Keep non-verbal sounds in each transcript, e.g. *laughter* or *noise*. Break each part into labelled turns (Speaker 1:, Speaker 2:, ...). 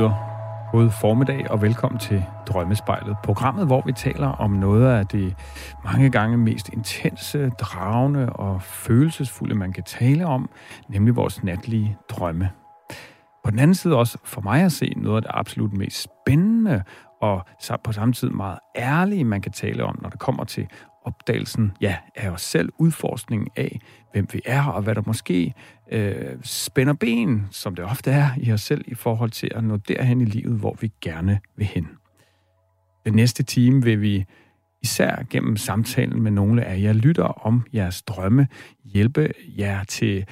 Speaker 1: Lytter, god formiddag og velkommen til Drømmespejlet. Programmet, hvor vi taler om noget af det mange gange mest intense, dragende og følelsesfulde, man kan tale om, nemlig vores natlige drømme. På den anden side også for mig at se noget af det absolut mest spændende og på samme tid meget ærlige, man kan tale om, når det kommer til opdagelsen ja, af os selv, udforskningen af, hvem vi er, og hvad der måske øh, spænder ben, som det ofte er i os selv, i forhold til at nå derhen i livet, hvor vi gerne vil hen. Den næste time vil vi især gennem samtalen med nogle af jer lytter om jeres drømme, hjælpe jer til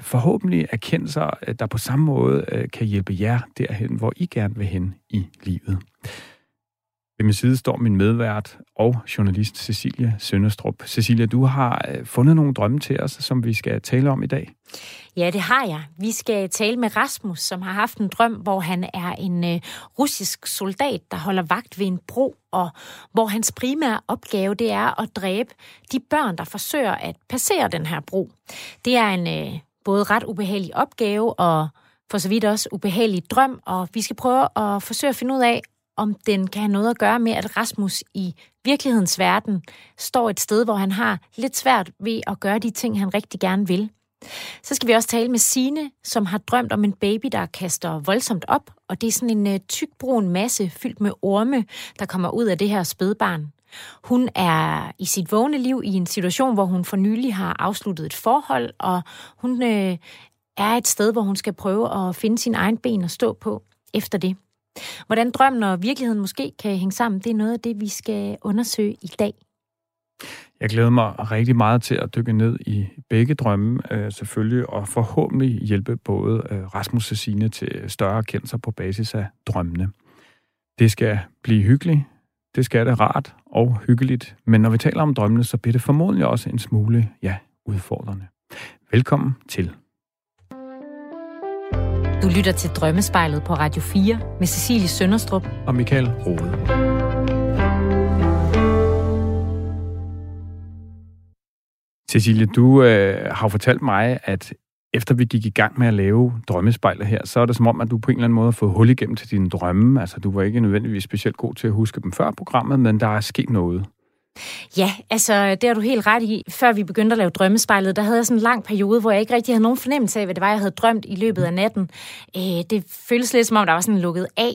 Speaker 1: forhåbentlig erkendelser, der på samme måde øh, kan hjælpe jer derhen, hvor I gerne vil hen i livet. Ved min side står min medvært og journalist Cecilia Sønderstrup. Cecilia, du har øh, fundet nogle drømme til os, som vi skal tale om i dag.
Speaker 2: Ja, det har jeg. Vi skal tale med Rasmus, som har haft en drøm, hvor han er en øh, russisk soldat, der holder vagt ved en bro, og hvor hans primære opgave det er at dræbe de børn, der forsøger at passere den her bro. Det er en øh, både ret ubehagelig opgave og for så vidt også ubehagelig drøm, og vi skal prøve at forsøge at finde ud af, om den kan have noget at gøre med, at Rasmus i virkelighedens verden står et sted, hvor han har lidt svært ved at gøre de ting, han rigtig gerne vil. Så skal vi også tale med Sine, som har drømt om en baby, der kaster voldsomt op, og det er sådan en øh, tykbrun masse fyldt med orme, der kommer ud af det her spædbarn. Hun er i sit vågne liv i en situation, hvor hun for nylig har afsluttet et forhold, og hun øh, er et sted, hvor hun skal prøve at finde sin egen ben at stå på efter det. Hvordan drømmen og virkeligheden måske kan hænge sammen, det er noget af det, vi skal undersøge i dag.
Speaker 1: Jeg glæder mig rigtig meget til at dykke ned i begge drømme, øh, selvfølgelig, og forhåbentlig hjælpe både øh, Rasmus og Signe til større kendelser på basis af drømmene. Det skal blive hyggeligt, det skal det rart og hyggeligt, men når vi taler om drømmene, så bliver det formodentlig også en smule, ja, udfordrende. Velkommen til.
Speaker 2: Du lytter til Drømmespejlet på Radio 4 med Cecilie Sønderstrup
Speaker 1: og Michael Rode. Cecilie, du øh, har fortalt mig, at efter vi gik i gang med at lave drømmespejlet her, så er det som om, at du på en eller anden måde har fået hul igennem til dine drømme. Altså, du var ikke nødvendigvis specielt god til at huske dem før programmet, men der er sket noget.
Speaker 2: Ja, altså det har du helt ret i. Før vi begyndte at lave drømmespejlet, der havde jeg sådan en lang periode, hvor jeg ikke rigtig havde nogen fornemmelse af, hvad det var, jeg havde drømt i løbet af natten. Øh, det føltes lidt som om, der var sådan lukket af.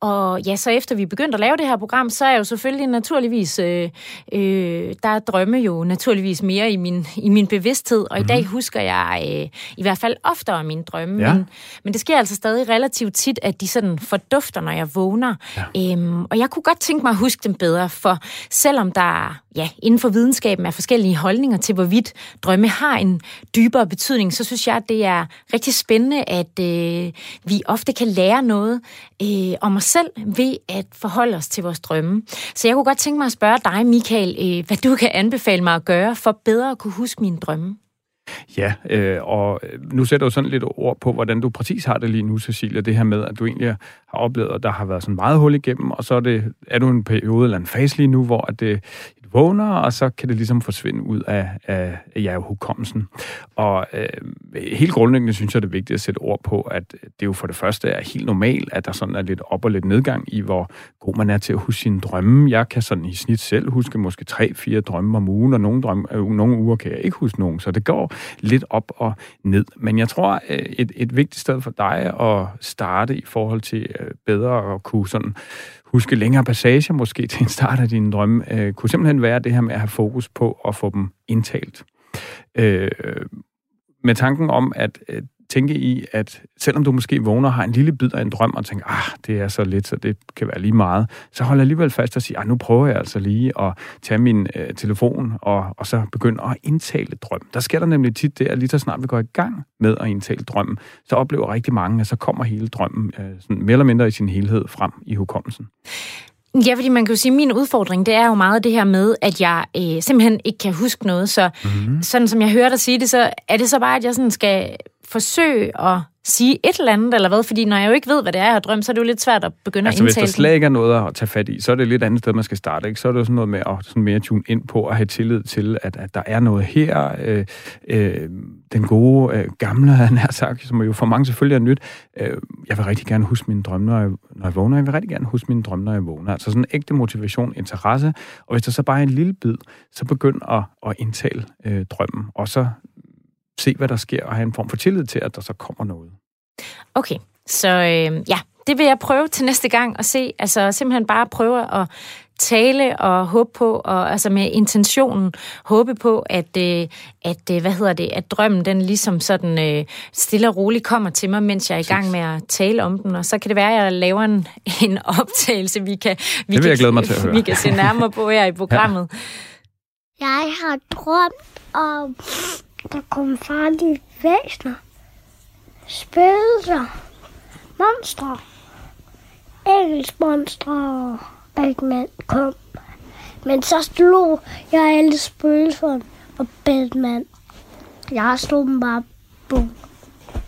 Speaker 2: Og ja, så efter vi begyndte at lave det her program, så er jeg jo selvfølgelig naturligvis, øh, øh, der er drømme jo naturligvis mere i min, i min bevidsthed, og mm-hmm. i dag mhm. husker jeg øh, i hvert fald oftere mine drømme, ja. men, men det sker altså stadig relativt tit, at de sådan fordufter, når jeg vågner. Ja. Øhm, og jeg kunne godt tænke mig at huske dem bedre, for selvom der ja, inden for videnskaben er forskellige holdninger til, hvorvidt drømme har en dybere betydning, så synes jeg, at det er rigtig spændende, at øh, vi ofte kan lære noget øh, om os selv ved at forholde os til vores drømme. Så jeg kunne godt tænke mig at spørge dig, Michael, øh, hvad du kan anbefale mig at gøre for bedre at kunne huske mine drømme.
Speaker 1: Ja, øh, og øh, nu sætter du sådan lidt ord på, hvordan du præcis har det lige nu, Cecilia. Det her med, at du egentlig har oplevet, at der har været sådan meget hul igennem, og så er, det, er du en periode eller en fase lige nu, hvor at det, vågner, og så kan det ligesom forsvinde ud af, af, af ja, hukommelsen. Og øh, helt grundlæggende synes jeg, det er vigtigt at sætte ord på, at det jo for det første er helt normalt, at der sådan er lidt op og lidt nedgang i, hvor god man er til at huske sine drømme. Jeg kan sådan i snit selv huske måske tre-fire drømme om ugen, og nogle, drømme, øh, nogle uger kan jeg ikke huske nogen, så det går lidt op og ned. Men jeg tror, øh, et, et vigtigt sted for dig at starte i forhold til øh, bedre at kunne sådan huske længere passager måske til en start af din drømme, øh, kunne simpelthen være det her med at have fokus på at få dem indtalt. Øh, med tanken om at øh, tænke i, at selvom du måske vågner og har en lille bid af en drøm, og tænker, ah, det er så lidt, så det kan være lige meget, så hold alligevel fast og sige, ah, nu prøver jeg altså lige at tage min øh, telefon og, og så begynde at indtale drøm. Der sker der nemlig tit det, at lige så snart vi går i gang med at indtale drømmen, så oplever rigtig mange, at så kommer hele drømmen øh, sådan mere eller mindre i sin helhed frem i hukommelsen.
Speaker 2: Ja, fordi man kan jo sige, at min udfordring, det er jo meget det her med, at jeg øh, simpelthen ikke kan huske noget. Så mm-hmm. sådan som jeg hører dig sige det, så er det så bare, at jeg sådan skal forsøge at sige et eller andet, eller hvad? Fordi når jeg jo ikke ved, hvad det er, jeg har drømt, så er det jo lidt svært at begynde
Speaker 1: altså,
Speaker 2: at indtale
Speaker 1: hvis der slet ikke er noget at tage fat i, så er det et lidt andet sted, man skal starte. Ikke? Så er det jo sådan noget med at sådan mere tune ind på og have tillid til, at, at der er noget her. Øh, øh, den gode, øh, gamle, han har sagt, som jo for mange selvfølgelig er nyt. Øh, jeg vil rigtig gerne huske mine drømme, når jeg, når jeg vågner. Jeg vil rigtig gerne huske mine drømme, når jeg vågner. Altså sådan en ægte motivation, interesse. Og hvis der så bare er en lille bid, så begynd at, at indtale øh, drømmen. Og så se, hvad der sker, og have en form for tillid til, at der så kommer noget.
Speaker 2: Okay, så øh, ja, det vil jeg prøve til næste gang at se. Altså simpelthen bare prøve at tale og håbe på, og altså med intentionen håbe på, at, øh, at øh, hvad hedder det, at drømmen den ligesom sådan øh, stille og roligt kommer til mig, mens jeg er i gang med at tale om den, og så kan det være, at jeg laver en, *laughs* en optagelse, vi kan,
Speaker 1: vi det vil
Speaker 2: kan,
Speaker 1: jeg glæde mig til at *laughs* høre.
Speaker 2: vi kan se nærmere på her i *laughs* programmet.
Speaker 3: Ja. Jeg har drømt om, der kom farlige væsner spøgelser, monstre, engelsmonstre. Og Batman kom. Men så slog jeg alle spøgelserne. Og Batman. Jeg slog dem bare. Bum,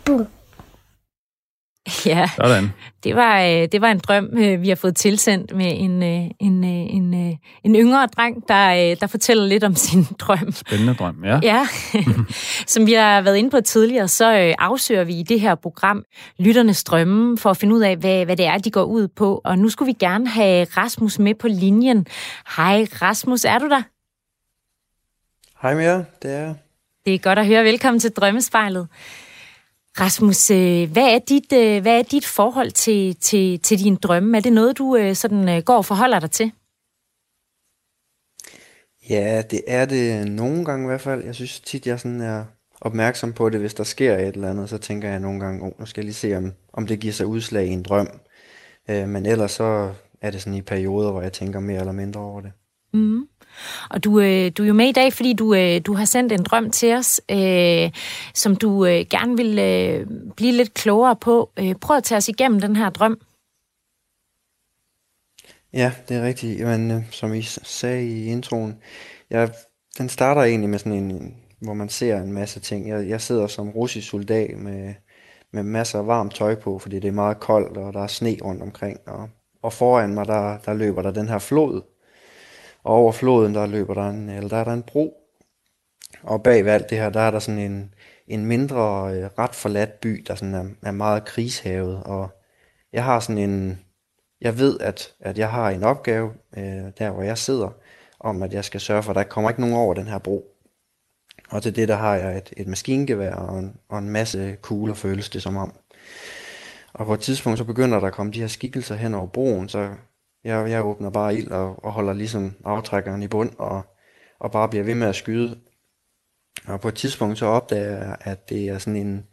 Speaker 3: bum. *laughs*
Speaker 2: Ja,
Speaker 1: Sådan.
Speaker 2: Det, var, øh, det var en drøm, øh, vi har fået tilsendt med en, øh, en, en, en yngre dreng, der, der fortæller lidt om *laughs* sin drøm.
Speaker 1: Spændende drøm, ja.
Speaker 2: Ja, *laughs* som vi har været inde på tidligere, så afsøger vi i det her program lytternes drømme for at finde ud af, hvad, hvad det er, de går ud på. Og nu skulle vi gerne have Rasmus med på linjen. Hej Rasmus, er du der?
Speaker 4: Hej med jer, det er
Speaker 2: Det er godt at høre. Velkommen til Drømmespejlet. Rasmus, øh, hvad er dit, øh, hvad er dit forhold til, til, til din drømme? Er det noget, du øh, sådan går og forholder dig til?
Speaker 4: Ja, det er det nogle gange i hvert fald. Jeg synes tit, jeg sådan er opmærksom på det, hvis der sker et eller andet, så tænker jeg nogle gange, oh, nu skal jeg lige se, om, om det giver sig udslag i en drøm. men ellers så er det sådan i perioder, hvor jeg tænker mere eller mindre over det.
Speaker 2: Mm. Og du, øh, du er jo med i dag, fordi du, øh, du har sendt en drøm til os, øh, som du øh, gerne vil øh, blive lidt klogere på. Øh, prøv at tage os igennem den her drøm.
Speaker 4: Ja, det er rigtigt. Jamen, øh, som I sagde i introen, jeg, den starter egentlig med sådan en, hvor man ser en masse ting. Jeg, jeg sidder som russisk soldat med, med masser af varmt tøj på, fordi det er meget koldt, og der er sne rundt omkring. Og, og foran mig, der, der løber der den her flod, og over floden, der løber der en, eller der er der en bro. Og bag ved alt det her, der er der sådan en, en mindre, øh, ret forladt by, der sådan er, er meget krigshavet. Og jeg har sådan en, jeg ved, at, at jeg har en opgave, øh, der hvor jeg sidder, om at jeg skal sørge for, at der kommer ikke nogen over den her bro. Og til det, der har jeg et, et maskingevær og en, og en masse kugler, føles det som om. Og på et tidspunkt, så begynder der at komme de her skikkelser hen over broen, så jeg, jeg åbner bare ild og, og holder ligesom aftrækkeren i bund og, og bare bliver ved med at skyde. Og på et tidspunkt så opdager jeg, at det er sådan en,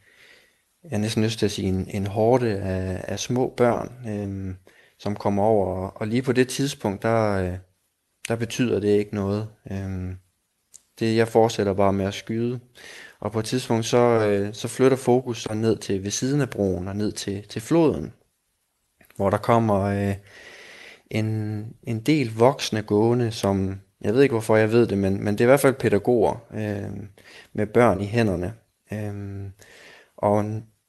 Speaker 4: jeg er næsten lyst til at sige, en, en hårde af, af små børn, øhm, som kommer over. Og lige på det tidspunkt, der, øh, der betyder det ikke noget. Øhm, det, jeg fortsætter bare med at skyde. Og på et tidspunkt, så, øh, så flytter fokus så ned til ved siden af broen og ned til, til floden, hvor der kommer øh, en, en del voksne gående, som, jeg ved ikke hvorfor jeg ved det, men, men det er i hvert fald pædagoger øh, med børn i hænderne. Øh, og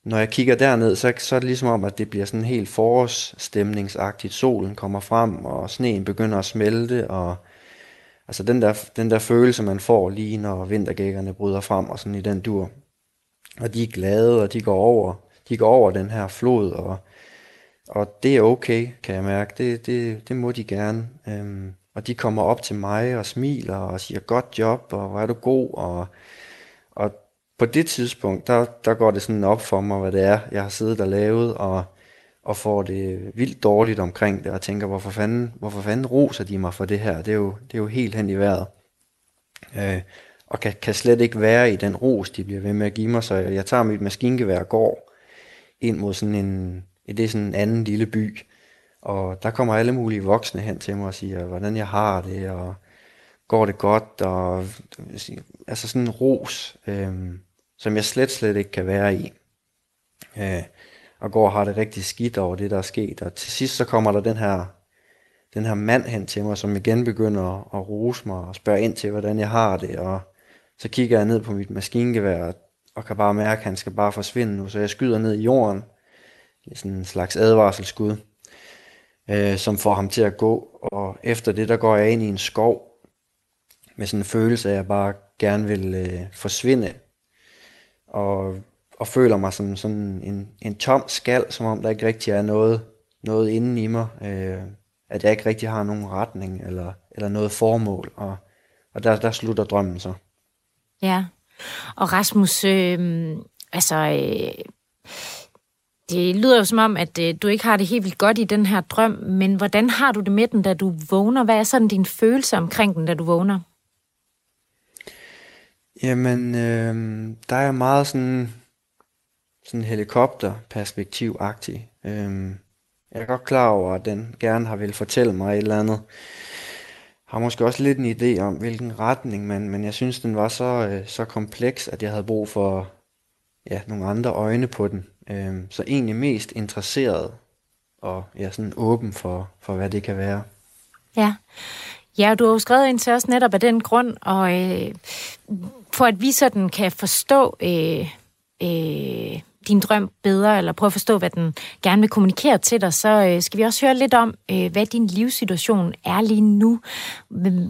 Speaker 4: når jeg kigger derned, så, så er det ligesom om, at det bliver sådan helt forårsstemningsagtigt. Solen kommer frem, og sneen begynder at smelte, og altså den der, den der følelse, man får lige når vintergækkerne bryder frem, og sådan i den dur. Og de er glade, og de går over, de går over den her flod, og og det er okay, kan jeg mærke. Det, det, det må de gerne. Øhm, og de kommer op til mig og smiler og siger, godt job, og hvor er du god. Og, og på det tidspunkt, der, der går det sådan op for mig, hvad det er, jeg har siddet og lavet, og, og får det vildt dårligt omkring det, og tænker, hvorfor fanden, hvorfor fanden roser de mig for det her? Det er jo, det er jo helt hen i vejret. Øh, og kan, kan slet ikke være i den ros, de bliver ved med at give mig, så jeg tager mit maskingevær og går ind mod sådan en, det er sådan en anden lille by, og der kommer alle mulige voksne hen til mig og siger, hvordan jeg har det, og går det godt, og altså sådan en ros, øh, som jeg slet, slet ikke kan være i. Øh, og går og har det rigtig skidt over det, der er sket. Og til sidst så kommer der den her, den her mand hen til mig, som igen begynder at rose mig og spørge ind til, hvordan jeg har det. Og så kigger jeg ned på mit maskingevær, og kan bare mærke, at han skal bare forsvinde nu. Så jeg skyder ned i jorden, det er sådan en slags advarselsskud, øh, som får ham til at gå. Og efter det, der går jeg ind i en skov, med sådan en følelse af, at jeg bare gerne vil øh, forsvinde. Og, og føler mig som sådan en, en tom skal, som om der ikke rigtig er noget, noget inden i mig. Øh, at jeg ikke rigtig har nogen retning eller, eller noget formål. Og, og der, der slutter drømmen så.
Speaker 2: Ja, og Rasmus, øh, altså, øh, det lyder jo som om, at øh, du ikke har det helt vildt godt i den her drøm, men hvordan har du det med den, da du vågner? Hvad er sådan din følelse omkring den, da du vågner?
Speaker 4: Jamen, øh, der er meget sådan, sådan helikopterperspektiv-agtig. Øh, jeg er godt klar over, at den gerne har vil fortælle mig et eller andet. Har måske også lidt en idé om, hvilken retning, men, men jeg synes, den var så, øh, så kompleks, at jeg havde brug for ja, nogle andre øjne på den. Øh, så egentlig mest interesseret og ja, sådan åben for, for, hvad det kan være.
Speaker 2: Ja. Ja, du har jo skrevet ind til os netop af den grund, og øh, for at vi sådan kan forstå øh, øh, din drøm bedre, eller prøve at forstå, hvad den gerne vil kommunikere til dig, så øh, skal vi også høre lidt om, øh, hvad din livssituation er lige nu.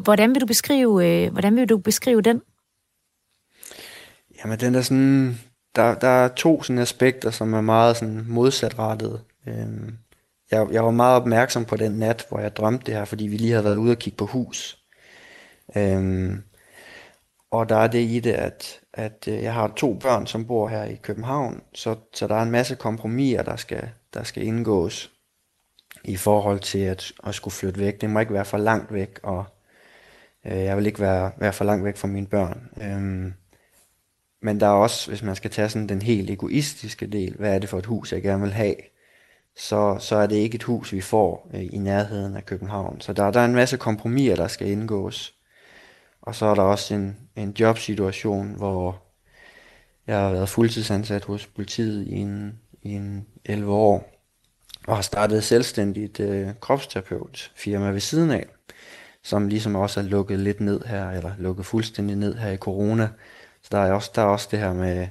Speaker 2: Hvordan vil du beskrive, øh, hvordan vil du beskrive den?
Speaker 4: Jamen, den er sådan, der, der er to sådan aspekter, som er meget sådan modsatrettede. Øhm, jeg, jeg var meget opmærksom på den nat, hvor jeg drømte det her, fordi vi lige havde været ude og kigge på hus. Øhm, og der er det i det, at, at øh, jeg har to børn, som bor her i København, så, så der er en masse kompromiser, der skal, der skal indgås i forhold til at, at skulle flytte væk. Det må ikke være for langt væk, og øh, jeg vil ikke være, være for langt væk fra mine børn. Øhm, men der er også, hvis man skal tage sådan den helt egoistiske del, hvad er det for et hus, jeg gerne vil have, så, så er det ikke et hus, vi får øh, i nærheden af København. Så der, der er en masse kompromiser, der skal indgås. Og så er der også en, en jobsituation, hvor jeg har været fuldtidsansat hos politiet i en, i en 11 år, og har startet selvstændigt øh, kropsterapeut firma ved siden af, som ligesom også er lukket lidt ned her, eller lukket fuldstændig ned her i corona. Så der er også, der er også det her med,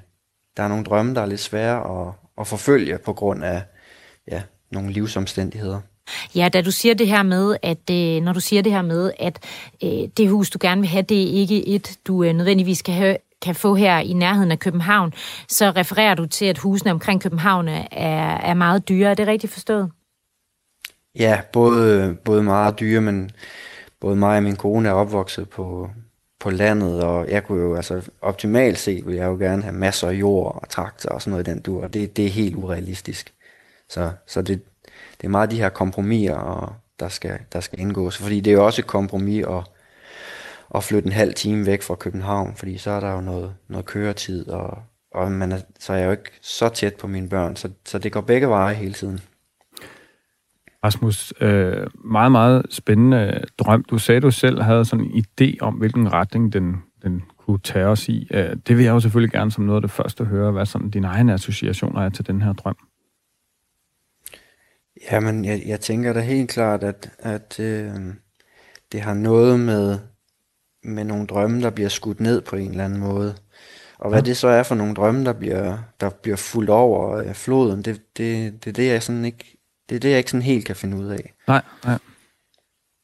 Speaker 4: der er nogle drømme, der er lidt svære at, at forfølge på grund af ja, nogle livsomstændigheder.
Speaker 2: Ja, da du siger det her med, at øh, når du siger det her med, at øh, det hus, du gerne vil have, det er ikke et, du øh, nødvendigvis kan, have, kan få her i nærheden af København, så refererer du til, at husene omkring København er, er meget dyre. Er det rigtigt forstået?
Speaker 4: Ja, både, både meget dyre, men både mig og min kone er opvokset på, på landet, og jeg kunne jo, altså optimalt set, ville jeg jo gerne have masser af jord og traktor og sådan noget i den dur, og det, det er helt urealistisk. Så, så det, det er meget de her kompromiser, og der skal, der skal indgås. Fordi det er jo også et kompromis at, at flytte en halv time væk fra København, fordi så er der jo noget, noget køretid, og, og man er, så er jeg jo ikke så tæt på mine børn, så, så det går begge veje hele tiden.
Speaker 1: Rasmus, øh, meget, meget spændende drøm. Du sagde, du selv havde sådan en idé om, hvilken retning den, den kunne tage os i. Øh, det vil jeg jo selvfølgelig gerne som noget af det første høre, hvad sådan dine egne associationer er til den her drøm.
Speaker 4: Jamen, jeg, jeg tænker da helt klart, at, at øh, det har noget med, med nogle drømme, der bliver skudt ned på en eller anden måde. Og hvad ja. det så er for nogle drømme, der bliver, der bliver fuldt over af floden, det, det, det, er det, jeg sådan ikke, det er det, jeg ikke sådan helt kan finde ud af.
Speaker 1: Nej, nej.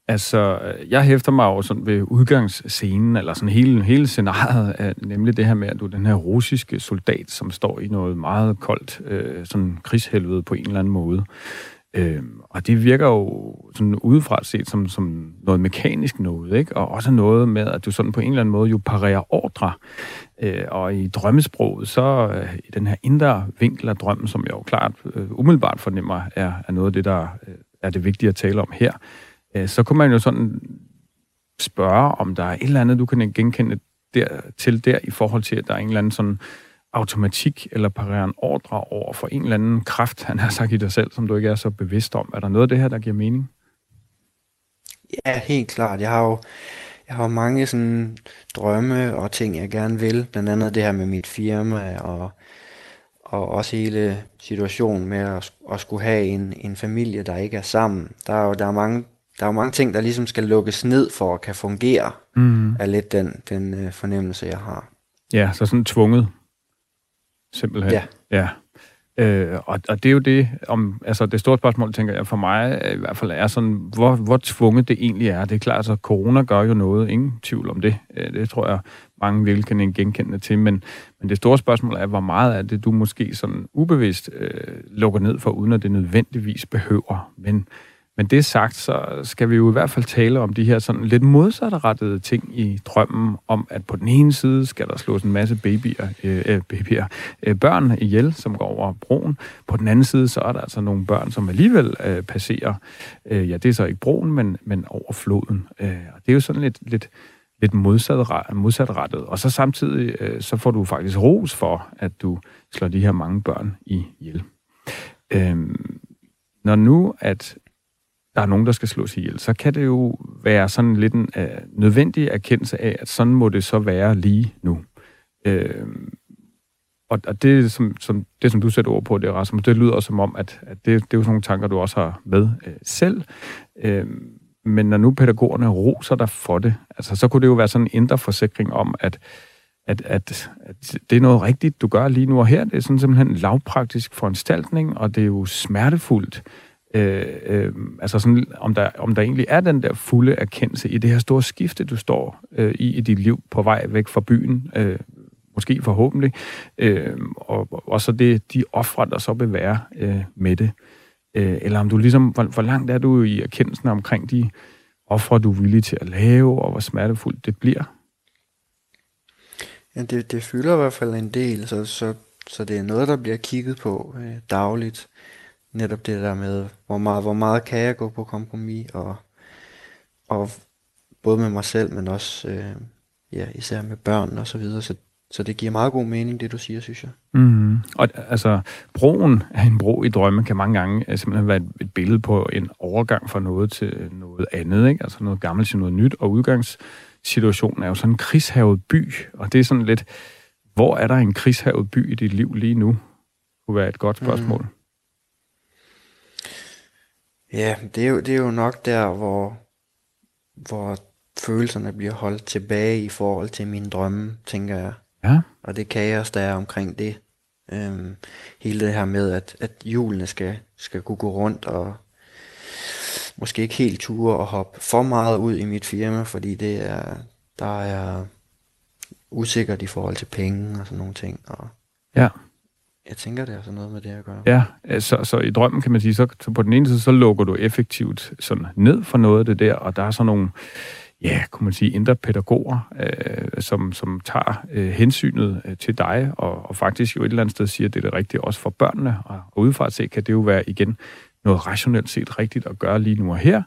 Speaker 1: Altså, jeg hæfter mig jo sådan ved udgangsscenen, eller sådan hele, hele scenariet, af, nemlig det her med, at du er den her russiske soldat, som står i noget meget koldt, øh, sådan krigshelvede på en eller anden måde. Øh, og det virker jo sådan udefra set som, som noget mekanisk noget, ikke? Og også noget med, at du sådan på en eller anden måde jo parerer ordre. Øh, og i drømmesproget, så øh, i den her indre vinkel af drømmen, som jeg jo klart øh, umiddelbart fornemmer, er, er noget af det, der øh, er det vigtige at tale om her, øh, så kunne man jo sådan spørge, om der er et eller andet, du kan genkende der, til der, i forhold til, at der er en eller anden sådan automatik eller parerer en ordre over for en eller anden kraft, han har sagt i dig selv, som du ikke er så bevidst om. Er der noget af det her, der giver mening?
Speaker 4: Ja, helt klart. Jeg har jo jeg har mange sådan drømme og ting, jeg gerne vil. Blandt andet det her med mit firma og, og også hele situationen med at, at skulle have en, en familie, der ikke er sammen. Der er jo der er mange, der er jo mange ting, der ligesom skal lukkes ned for at kan fungere, mm. er lidt den, den uh, fornemmelse, jeg har.
Speaker 1: Ja, så sådan tvunget simpelthen.
Speaker 4: Ja.
Speaker 1: ja. Øh, og, og det er jo det, om, altså det store spørgsmål, tænker jeg, for mig i hvert fald er sådan, hvor, hvor tvunget det egentlig er. Det er klart, at altså, corona gør jo noget, ingen tvivl om det. Øh, det tror jeg, mange vil kan genkende til, men, men det store spørgsmål er, hvor meget af det, du måske sådan ubevidst øh, lukker ned for, uden at det nødvendigvis behøver. Men men det sagt, så skal vi jo i hvert fald tale om de her sådan lidt modsatrettede ting i drømmen om, at på den ene side skal der slås en masse babyer, øh, øh, babyer øh, børn ihjel, som går over broen. På den anden side, så er der altså nogle børn, som alligevel øh, passerer, øh, ja, det er så ikke broen, men, men over floden. Øh, og det er jo sådan lidt, lidt, lidt modsat, modsatrettet. Og så samtidig, øh, så får du faktisk ros for, at du slår de her mange børn ihjel. Øh, når nu, at der er nogen, der skal slås ihjel, så kan det jo være sådan lidt en uh, nødvendig erkendelse af, at sådan må det så være lige nu. Uh, og, og det, som, som, det, som du sætter ord på, det, Rasmus, det lyder som om, at, at det, det er jo sådan nogle tanker, du også har med uh, selv. Uh, men når nu pædagogerne roser dig for det, altså, så kunne det jo være sådan en indre forsikring om, at, at, at, at det er noget rigtigt, du gør lige nu og her. Det er sådan simpelthen en lavpraktisk foranstaltning, og det er jo smertefuldt. Øh, Øh, øh, altså sådan, om der, om der egentlig er den der fulde erkendelse i det her store skifte, du står øh, i i dit liv på vej væk fra byen, øh, måske forhåbentlig, øh, og, og så det, de ofre, der så vil være øh, med det. Øh, eller om du ligesom, hvor, hvor langt er du i erkendelsen omkring de ofre, du er villig til at lave, og hvor smertefuldt det bliver?
Speaker 4: Ja, det, det fylder i hvert fald en del, så, så, så det er noget, der bliver kigget på øh, dagligt netop det der med, hvor meget, hvor meget kan jeg gå på kompromis, og, og både med mig selv, men også øh, ja, især med børn og så videre. Så, så det giver meget god mening, det du siger, synes jeg.
Speaker 1: Mm. Og altså, broen af en bro i drømme kan mange gange øh, simpelthen være et, et billede på en overgang fra noget til noget andet, ikke? altså noget gammelt til noget nyt, og udgangssituationen er jo sådan en krigshavet by, og det er sådan lidt, hvor er der en krigshavet by i dit liv lige nu? Det kunne være et godt spørgsmål. Mm.
Speaker 4: Ja, det er jo, det er jo nok der, hvor, hvor følelserne bliver holdt tilbage i forhold til mine drømme, tænker jeg.
Speaker 1: Ja.
Speaker 4: Og det kaos, der er omkring det. Øhm, hele det her med, at, at hjulene skal, skal kunne gå rundt, og måske ikke helt ture og hoppe for meget ud i mit firma, fordi det er, der er usikkert i forhold til penge og sådan nogle ting. Og,
Speaker 1: ja.
Speaker 4: Jeg tænker, det er sådan noget med det at gøre.
Speaker 1: Ja, øh, så, så i drømmen kan man sige, så, så på den ene side, så lukker du effektivt sådan ned for noget af det der, og der er sådan nogle, ja, kunne man sige, indre pædagoger, øh, som, som tager øh, hensynet øh, til dig, og, og faktisk jo et eller andet sted siger, at det er det rigtige også for børnene, og, og udefra at se, kan det jo være igen noget rationelt set rigtigt at gøre lige nu og her,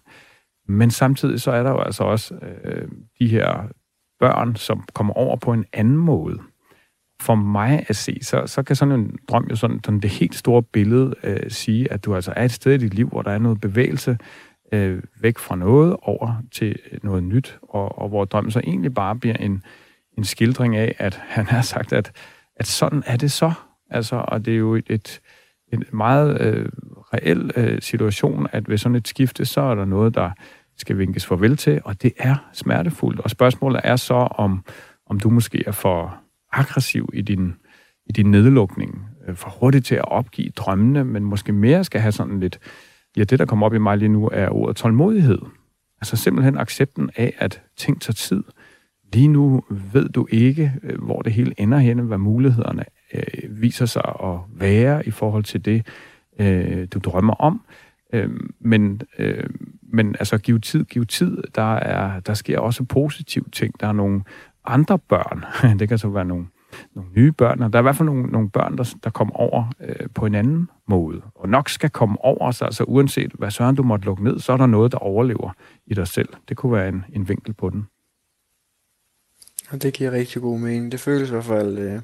Speaker 1: men samtidig så er der jo altså også øh, de her børn, som kommer over på en anden måde for mig at se, så, så kan sådan en drøm jo sådan, sådan det helt store billede øh, sige, at du altså er et sted i dit liv, hvor der er noget bevægelse øh, væk fra noget over til noget nyt, og, og hvor drømmen så egentlig bare bliver en, en skildring af, at han har sagt, at, at sådan er det så. Altså, og det er jo et, et, en meget øh, reel øh, situation, at ved sådan et skifte, så er der noget, der skal vinkes farvel til, og det er smertefuldt. Og spørgsmålet er så, om, om du måske er for aggressiv i din, i din nedlukning, øh, for hurtigt til at opgive drømmene, men måske mere skal have sådan lidt, ja, det der kommer op i mig lige nu, er ordet tålmodighed. Altså simpelthen accepten af, at ting tager tid. Lige nu ved du ikke, øh, hvor det hele ender henne, hvad mulighederne øh, viser sig at være i forhold til det, øh, du drømmer om. Øh, men, øh, men altså, giv tid, giv tid. Der, er, der sker også positive ting. Der er nogle andre børn. *laughs* det kan så være nogle, nogle nye børn, og der er i hvert fald nogle, nogle børn, der, der kommer over øh, på en anden måde, og nok skal komme over sig, altså uanset hvad søren du måtte lukke ned, så er der noget, der overlever i dig selv. Det kunne være en, en vinkel på den.
Speaker 4: Og det giver rigtig god mening. Det føles i hvert fald øh,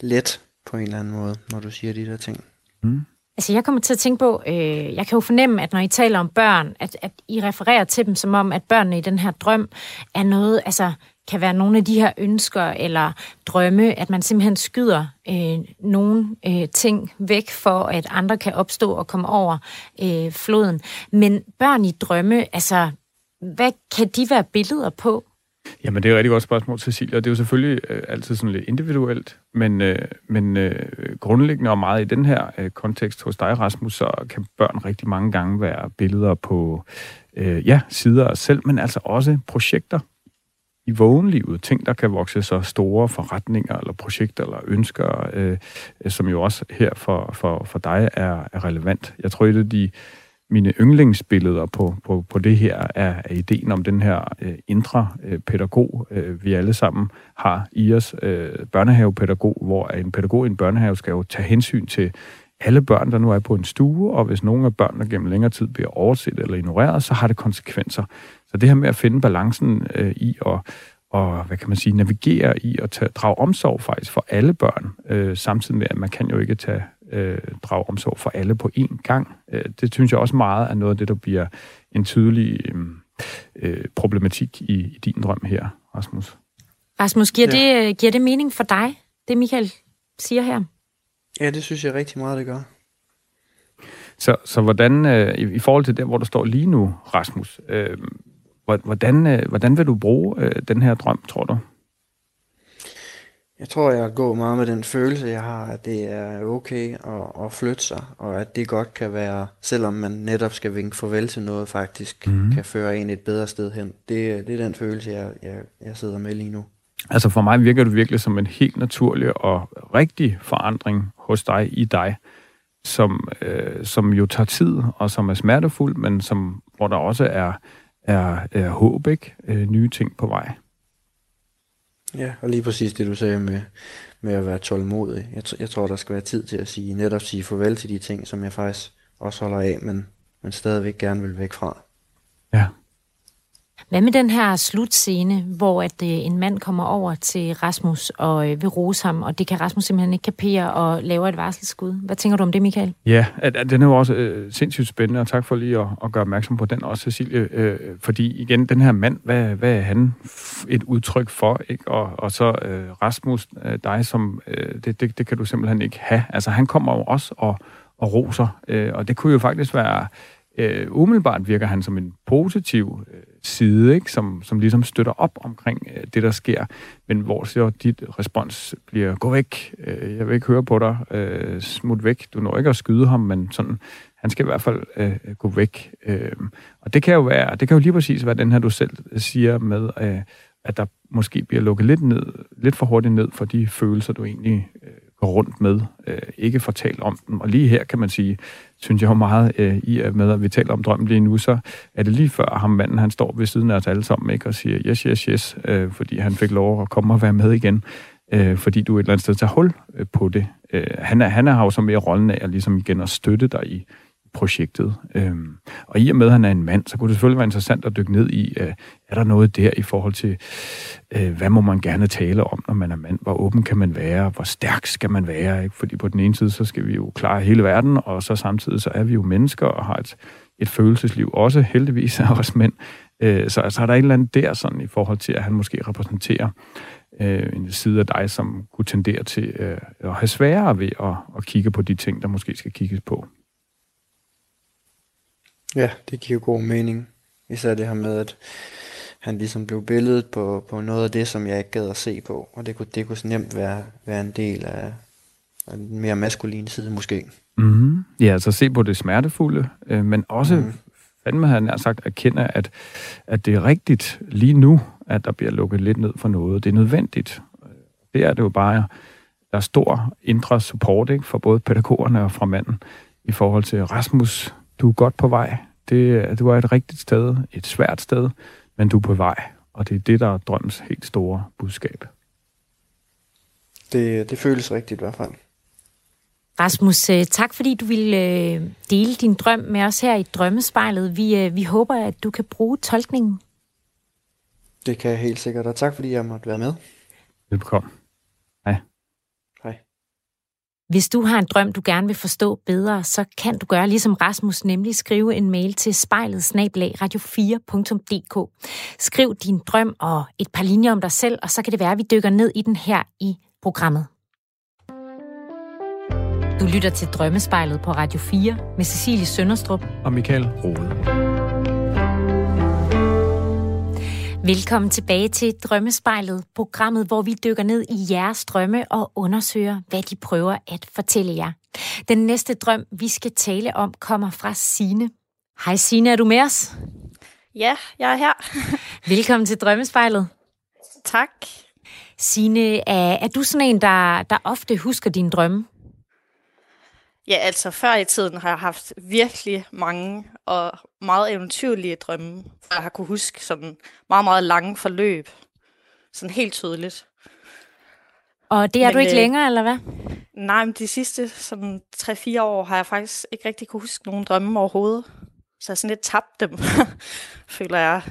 Speaker 4: let på en eller anden måde, når du siger de der ting.
Speaker 2: Mm. Altså, jeg kommer til at tænke på, øh, jeg kan jo fornemme, at når I taler om børn, at, at I refererer til dem som om, at børnene i den her drøm er noget, altså kan være nogle af de her ønsker eller drømme, at man simpelthen skyder øh, nogle øh, ting væk for, at andre kan opstå og komme over øh, floden. Men børn i drømme, altså, hvad kan de være billeder på?
Speaker 1: Jamen, det er et rigtig godt spørgsmål, Cecilia. Det er jo selvfølgelig øh, altid sådan lidt individuelt, men, øh, men øh, grundlæggende og meget i den her øh, kontekst hos dig, Rasmus, så kan børn rigtig mange gange være billeder på øh, ja, sider af selv, men altså også projekter i vågenlivet. Ting, der kan vokse så store forretninger eller projekter eller ønsker, øh, øh, som jo også her for, for, for dig er, er relevant. Jeg tror, et af de mine yndlingsbilleder på, på, på det her er, er ideen om den her øh, indre øh, pædagog, øh, vi alle sammen har i os, øh, børnehavepædagog, hvor en pædagog i en børnehave skal jo tage hensyn til alle børn, der nu er på en stue, og hvis nogle af børnene gennem længere tid bliver overset eller ignoreret, så har det konsekvenser. Så det her med at finde balancen øh, i at og, hvad kan man sige, navigere i at tage, drage omsorg faktisk for alle børn, øh, samtidig med, at man kan jo ikke tage øh, drage omsorg for alle på én gang. Øh, det synes jeg også meget er noget af det, der bliver en tydelig øh, problematik i, i din drøm her, Rasmus.
Speaker 2: Rasmus, giver, ja. det, giver det mening for dig, det Michael siger her?
Speaker 4: Ja, det synes jeg rigtig meget, det gør.
Speaker 1: Så, så hvordan, øh, i, i forhold til der, hvor du står lige nu, Rasmus, øh, hvordan, øh, hvordan vil du bruge øh, den her drøm, tror du?
Speaker 4: Jeg tror, jeg går meget med den følelse, jeg har, at det er okay at, at flytte sig, og at det godt kan være, selvom man netop skal vinke farvel til noget, faktisk mm. kan føre en et bedre sted hen. Det, det er den følelse, jeg, jeg, jeg sidder med lige nu.
Speaker 1: Altså for mig virker det virkelig som en helt naturlig og rigtig forandring hos dig i dig, som, øh, som jo tager tid og som er smertefuld, men som, hvor der også er, er, er håb, ikke? Øh, nye ting på vej.
Speaker 4: Ja, og lige præcis det, du sagde med, med at være tålmodig. Jeg, jeg tror, der skal være tid til at sige, netop sige farvel til de ting, som jeg faktisk også holder af, men, men stadigvæk gerne vil væk fra.
Speaker 1: Ja.
Speaker 2: Hvad med den her slutscene, hvor at øh, en mand kommer over til Rasmus og øh, vil rose ham, og det kan Rasmus simpelthen ikke kapere og laver et varselsskud. Hvad tænker du om det, Michael?
Speaker 1: Ja, at, at den er jo også øh, sindssygt spændende, og tak for lige at, at gøre opmærksom på den også, Cecilie. Øh, fordi igen, den her mand, hvad, hvad er han et udtryk for? Ikke? Og, og så øh, Rasmus, øh, dig som, øh, det, det, det kan du simpelthen ikke have. Altså han kommer jo også og, og roser, øh, og det kunne jo faktisk være øh, umiddelbart virker han som en positiv øh, side, ikke? Som, som ligesom støtter op omkring øh, det, der sker, men hvor så dit respons bliver, gå væk, øh, jeg vil ikke høre på dig, øh, smut væk, du når ikke at skyde ham, men sådan, han skal i hvert fald øh, øh gå væk. Øh, og det kan jo være, det kan jo lige præcis være den her, du selv øh, siger med, øh, at der måske bliver lukket lidt ned, lidt for hurtigt ned for de følelser, du egentlig øh, rundt med, øh, ikke fortalt om dem. Og lige her kan man sige, synes jeg jo meget øh, i at med, at vi taler om drømmen lige nu, så er det lige før ham manden, han står ved siden af os alle sammen, ikke, og siger yes, yes, yes, øh, fordi han fik lov at komme og være med igen, øh, fordi du et eller andet sted tager hul øh, på det. Øh, han, er, han er, har jo så mere rollen af at ligesom igen at støtte dig i, projektet. Øhm, og i og med, at han er en mand, så kunne det selvfølgelig være interessant at dykke ned i, øh, er der noget der i forhold til, øh, hvad må man gerne tale om, når man er mand? Hvor åben kan man være? Hvor stærk skal man være? Ikke? Fordi på den ene side, så skal vi jo klare hele verden, og så samtidig så er vi jo mennesker og har et, et følelsesliv. Også heldigvis er også mænd. Øh, så så er der et eller andet der sådan, i forhold til, at han måske repræsenterer øh, en side af dig, som kunne tendere til øh, at have sværere ved at, at kigge på de ting, der måske skal kigges på.
Speaker 4: Ja, det giver god mening. Især det her med, at han ligesom blev billedet på, på noget af det, som jeg ikke gad at se på. Og det kunne, det kunne nemt være, være en del af, af den mere maskuline side måske.
Speaker 1: Mm-hmm. Ja, altså se på det smertefulde, øh, men også mm. fandme havde han sagt erkende, at, at det er rigtigt lige nu, at der bliver lukket lidt ned for noget. Det er nødvendigt. Det er det jo bare. Der er stor indre support ikke, for både pædagogerne og fra manden i forhold til Rasmus du er godt på vej. Det, du er et rigtigt sted, et svært sted, men du er på vej. Og det er det, der er drømmens helt store budskab.
Speaker 4: Det, det føles rigtigt i hvert fald.
Speaker 2: Rasmus, øh, tak fordi du ville øh, dele din drøm med os her i Drømmespejlet. Vi, øh, vi håber, at du kan bruge tolkningen.
Speaker 4: Det kan jeg helt sikkert, og tak fordi jeg måtte være med.
Speaker 1: Velkommen.
Speaker 2: Hvis du har en drøm, du gerne vil forstå bedre, så kan du gøre ligesom Rasmus, nemlig skrive en mail til spejlet radio4.dk. Skriv din drøm og et par linjer om dig selv, og så kan det være, at vi dykker ned i den her i programmet. Du lytter til Drømmespejlet på Radio 4 med Cecilie Sønderstrup
Speaker 1: og Michael Rode.
Speaker 2: Velkommen tilbage til Drømmespejlet, programmet, hvor vi dykker ned i jeres drømme og undersøger, hvad de prøver at fortælle jer. Den næste drøm, vi skal tale om, kommer fra Sine. Hej Sine, er du med os?
Speaker 5: Ja, jeg er her. *laughs*
Speaker 2: Velkommen til Drømmespejlet.
Speaker 5: Tak.
Speaker 2: Sine, er, er du sådan en, der, der ofte husker dine drømme?
Speaker 5: Ja, altså før i tiden har jeg haft virkelig mange og meget eventyrlige drømme. Jeg har kunne huske sådan meget, meget lange forløb. Sådan helt tydeligt.
Speaker 2: Og det er
Speaker 5: Men,
Speaker 2: du ikke
Speaker 5: øh,
Speaker 2: længere, eller hvad?
Speaker 5: Nej, men de sidste sådan 3-4 år har jeg faktisk ikke rigtig kunne huske nogen drømme overhovedet. Så jeg sådan lidt tabt dem, *laughs* føler jeg.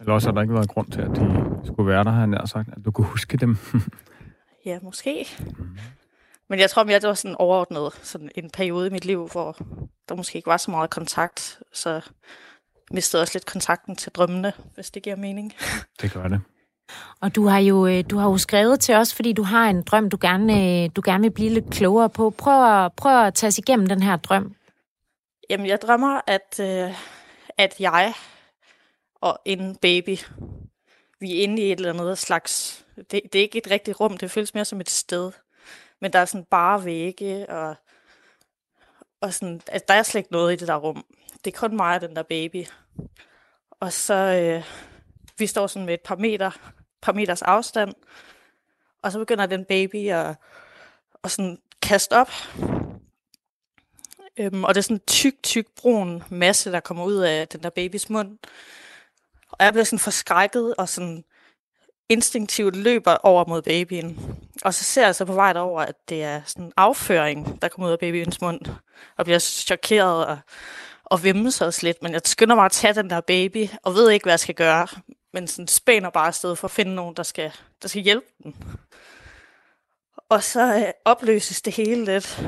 Speaker 1: Eller også har der ikke været grund til, at de skulle være der, har jeg nær sagt, at du kunne huske dem. *laughs*
Speaker 5: Ja, måske. Men jeg tror mere, det var sådan overordnet sådan en periode i mit liv, hvor der måske ikke var så meget kontakt. Så mistede også lidt kontakten til drømmene, hvis det giver mening. *laughs*
Speaker 1: det gør det.
Speaker 2: Og du har jo øh, du har jo skrevet til os, fordi du har en drøm, du gerne, øh, du gerne vil blive lidt klogere på. Prøv at, prøv at tage os igennem den her drøm.
Speaker 5: Jamen, jeg drømmer, at, øh, at jeg og en baby, vi er inde i et eller andet slags... Det, det er ikke et rigtigt rum, det føles mere som et sted. Men der er sådan bare vægge, og, og sådan, altså, der er slet ikke noget i det der rum. Det er kun mig og den der baby. Og så, øh, vi står sådan med et par meter, par meters afstand, og så begynder den baby at, at sådan kaste op. Øhm, og det er sådan en tyk, tyk brun masse, der kommer ud af den der babys mund. Og jeg bliver sådan forskrækket og sådan instinktivt løber over mod babyen. Og så ser jeg så på vej derover, at det er sådan afføring, der kommer ud af babyens mund. Og bliver chokeret og, og vimmes også lidt. Men jeg skynder mig at tage den der baby, og ved ikke, hvad jeg skal gøre. Men sådan spænder bare afsted for at finde nogen, der skal, der skal hjælpe den. Og så øh, opløses det hele lidt.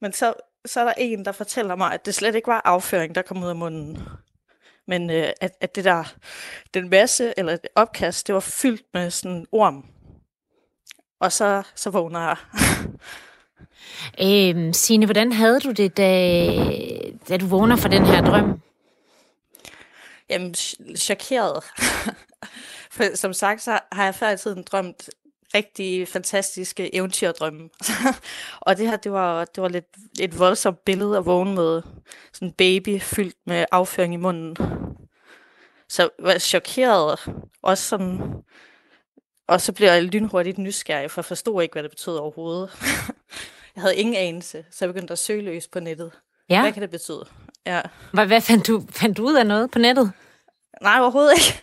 Speaker 5: Men så, så er der en, der fortæller mig, at det slet ikke var afføring, der kom ud af munden. Men øh, at, at det der, den masse, eller det opkast, det var fyldt med sådan en orm. Og så, så vågner jeg.
Speaker 2: Øhm, Signe, hvordan havde du det, da, da du vågner fra den her drøm?
Speaker 5: Jamen, ch- chokeret. *laughs* For som sagt, så har jeg før i tiden drømt rigtig fantastiske eventyrdrømme. *laughs* og det her, det var, det var lidt et voldsomt billede at vågne med sådan en baby fyldt med afføring i munden. Så jeg var chokeret. Også sådan, og så blev jeg lynhurtigt nysgerrig, for jeg forstod ikke, hvad det betød overhovedet. *laughs* jeg havde ingen anelse, så jeg begyndte at søge løs på nettet.
Speaker 2: Ja.
Speaker 5: Hvad kan det betyde? Ja.
Speaker 2: Hvad, hvad fandt, du, fandt du ud af noget på nettet?
Speaker 5: Nej, overhovedet ikke.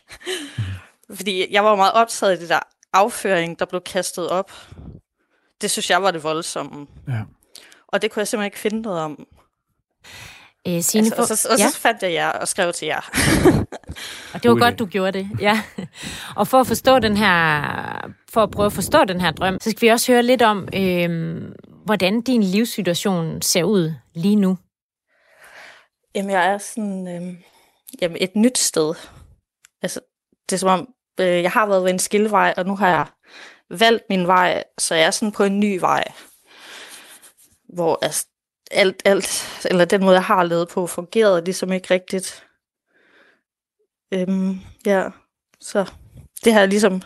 Speaker 5: *laughs* Fordi jeg var meget optaget af det der afføring, der blev kastet op. Det synes jeg var det voldsomme.
Speaker 1: Ja.
Speaker 5: Og det kunne jeg simpelthen ikke finde noget om.
Speaker 2: Øh, Signe,
Speaker 5: Altså, og, så, og
Speaker 2: ja,
Speaker 5: så fandt jeg jer og skrev til jer.
Speaker 2: og det var
Speaker 1: God
Speaker 2: godt, du gjorde det. Ja. Og for at forstå den her, for at prøve at forstå den her drøm, så skal vi også høre lidt om, øh, hvordan din livssituation ser ud lige nu.
Speaker 5: Jamen, jeg er sådan øh, jamen, et nyt sted. Altså, det er som om, øh, jeg har været ved en skillevej, og nu har jeg valgt min vej, så jeg er sådan på en ny vej. Hvor altså, alt, alt, eller den måde, jeg har levet på, fungerede ligesom ikke rigtigt. Øhm, ja, så det har jeg ligesom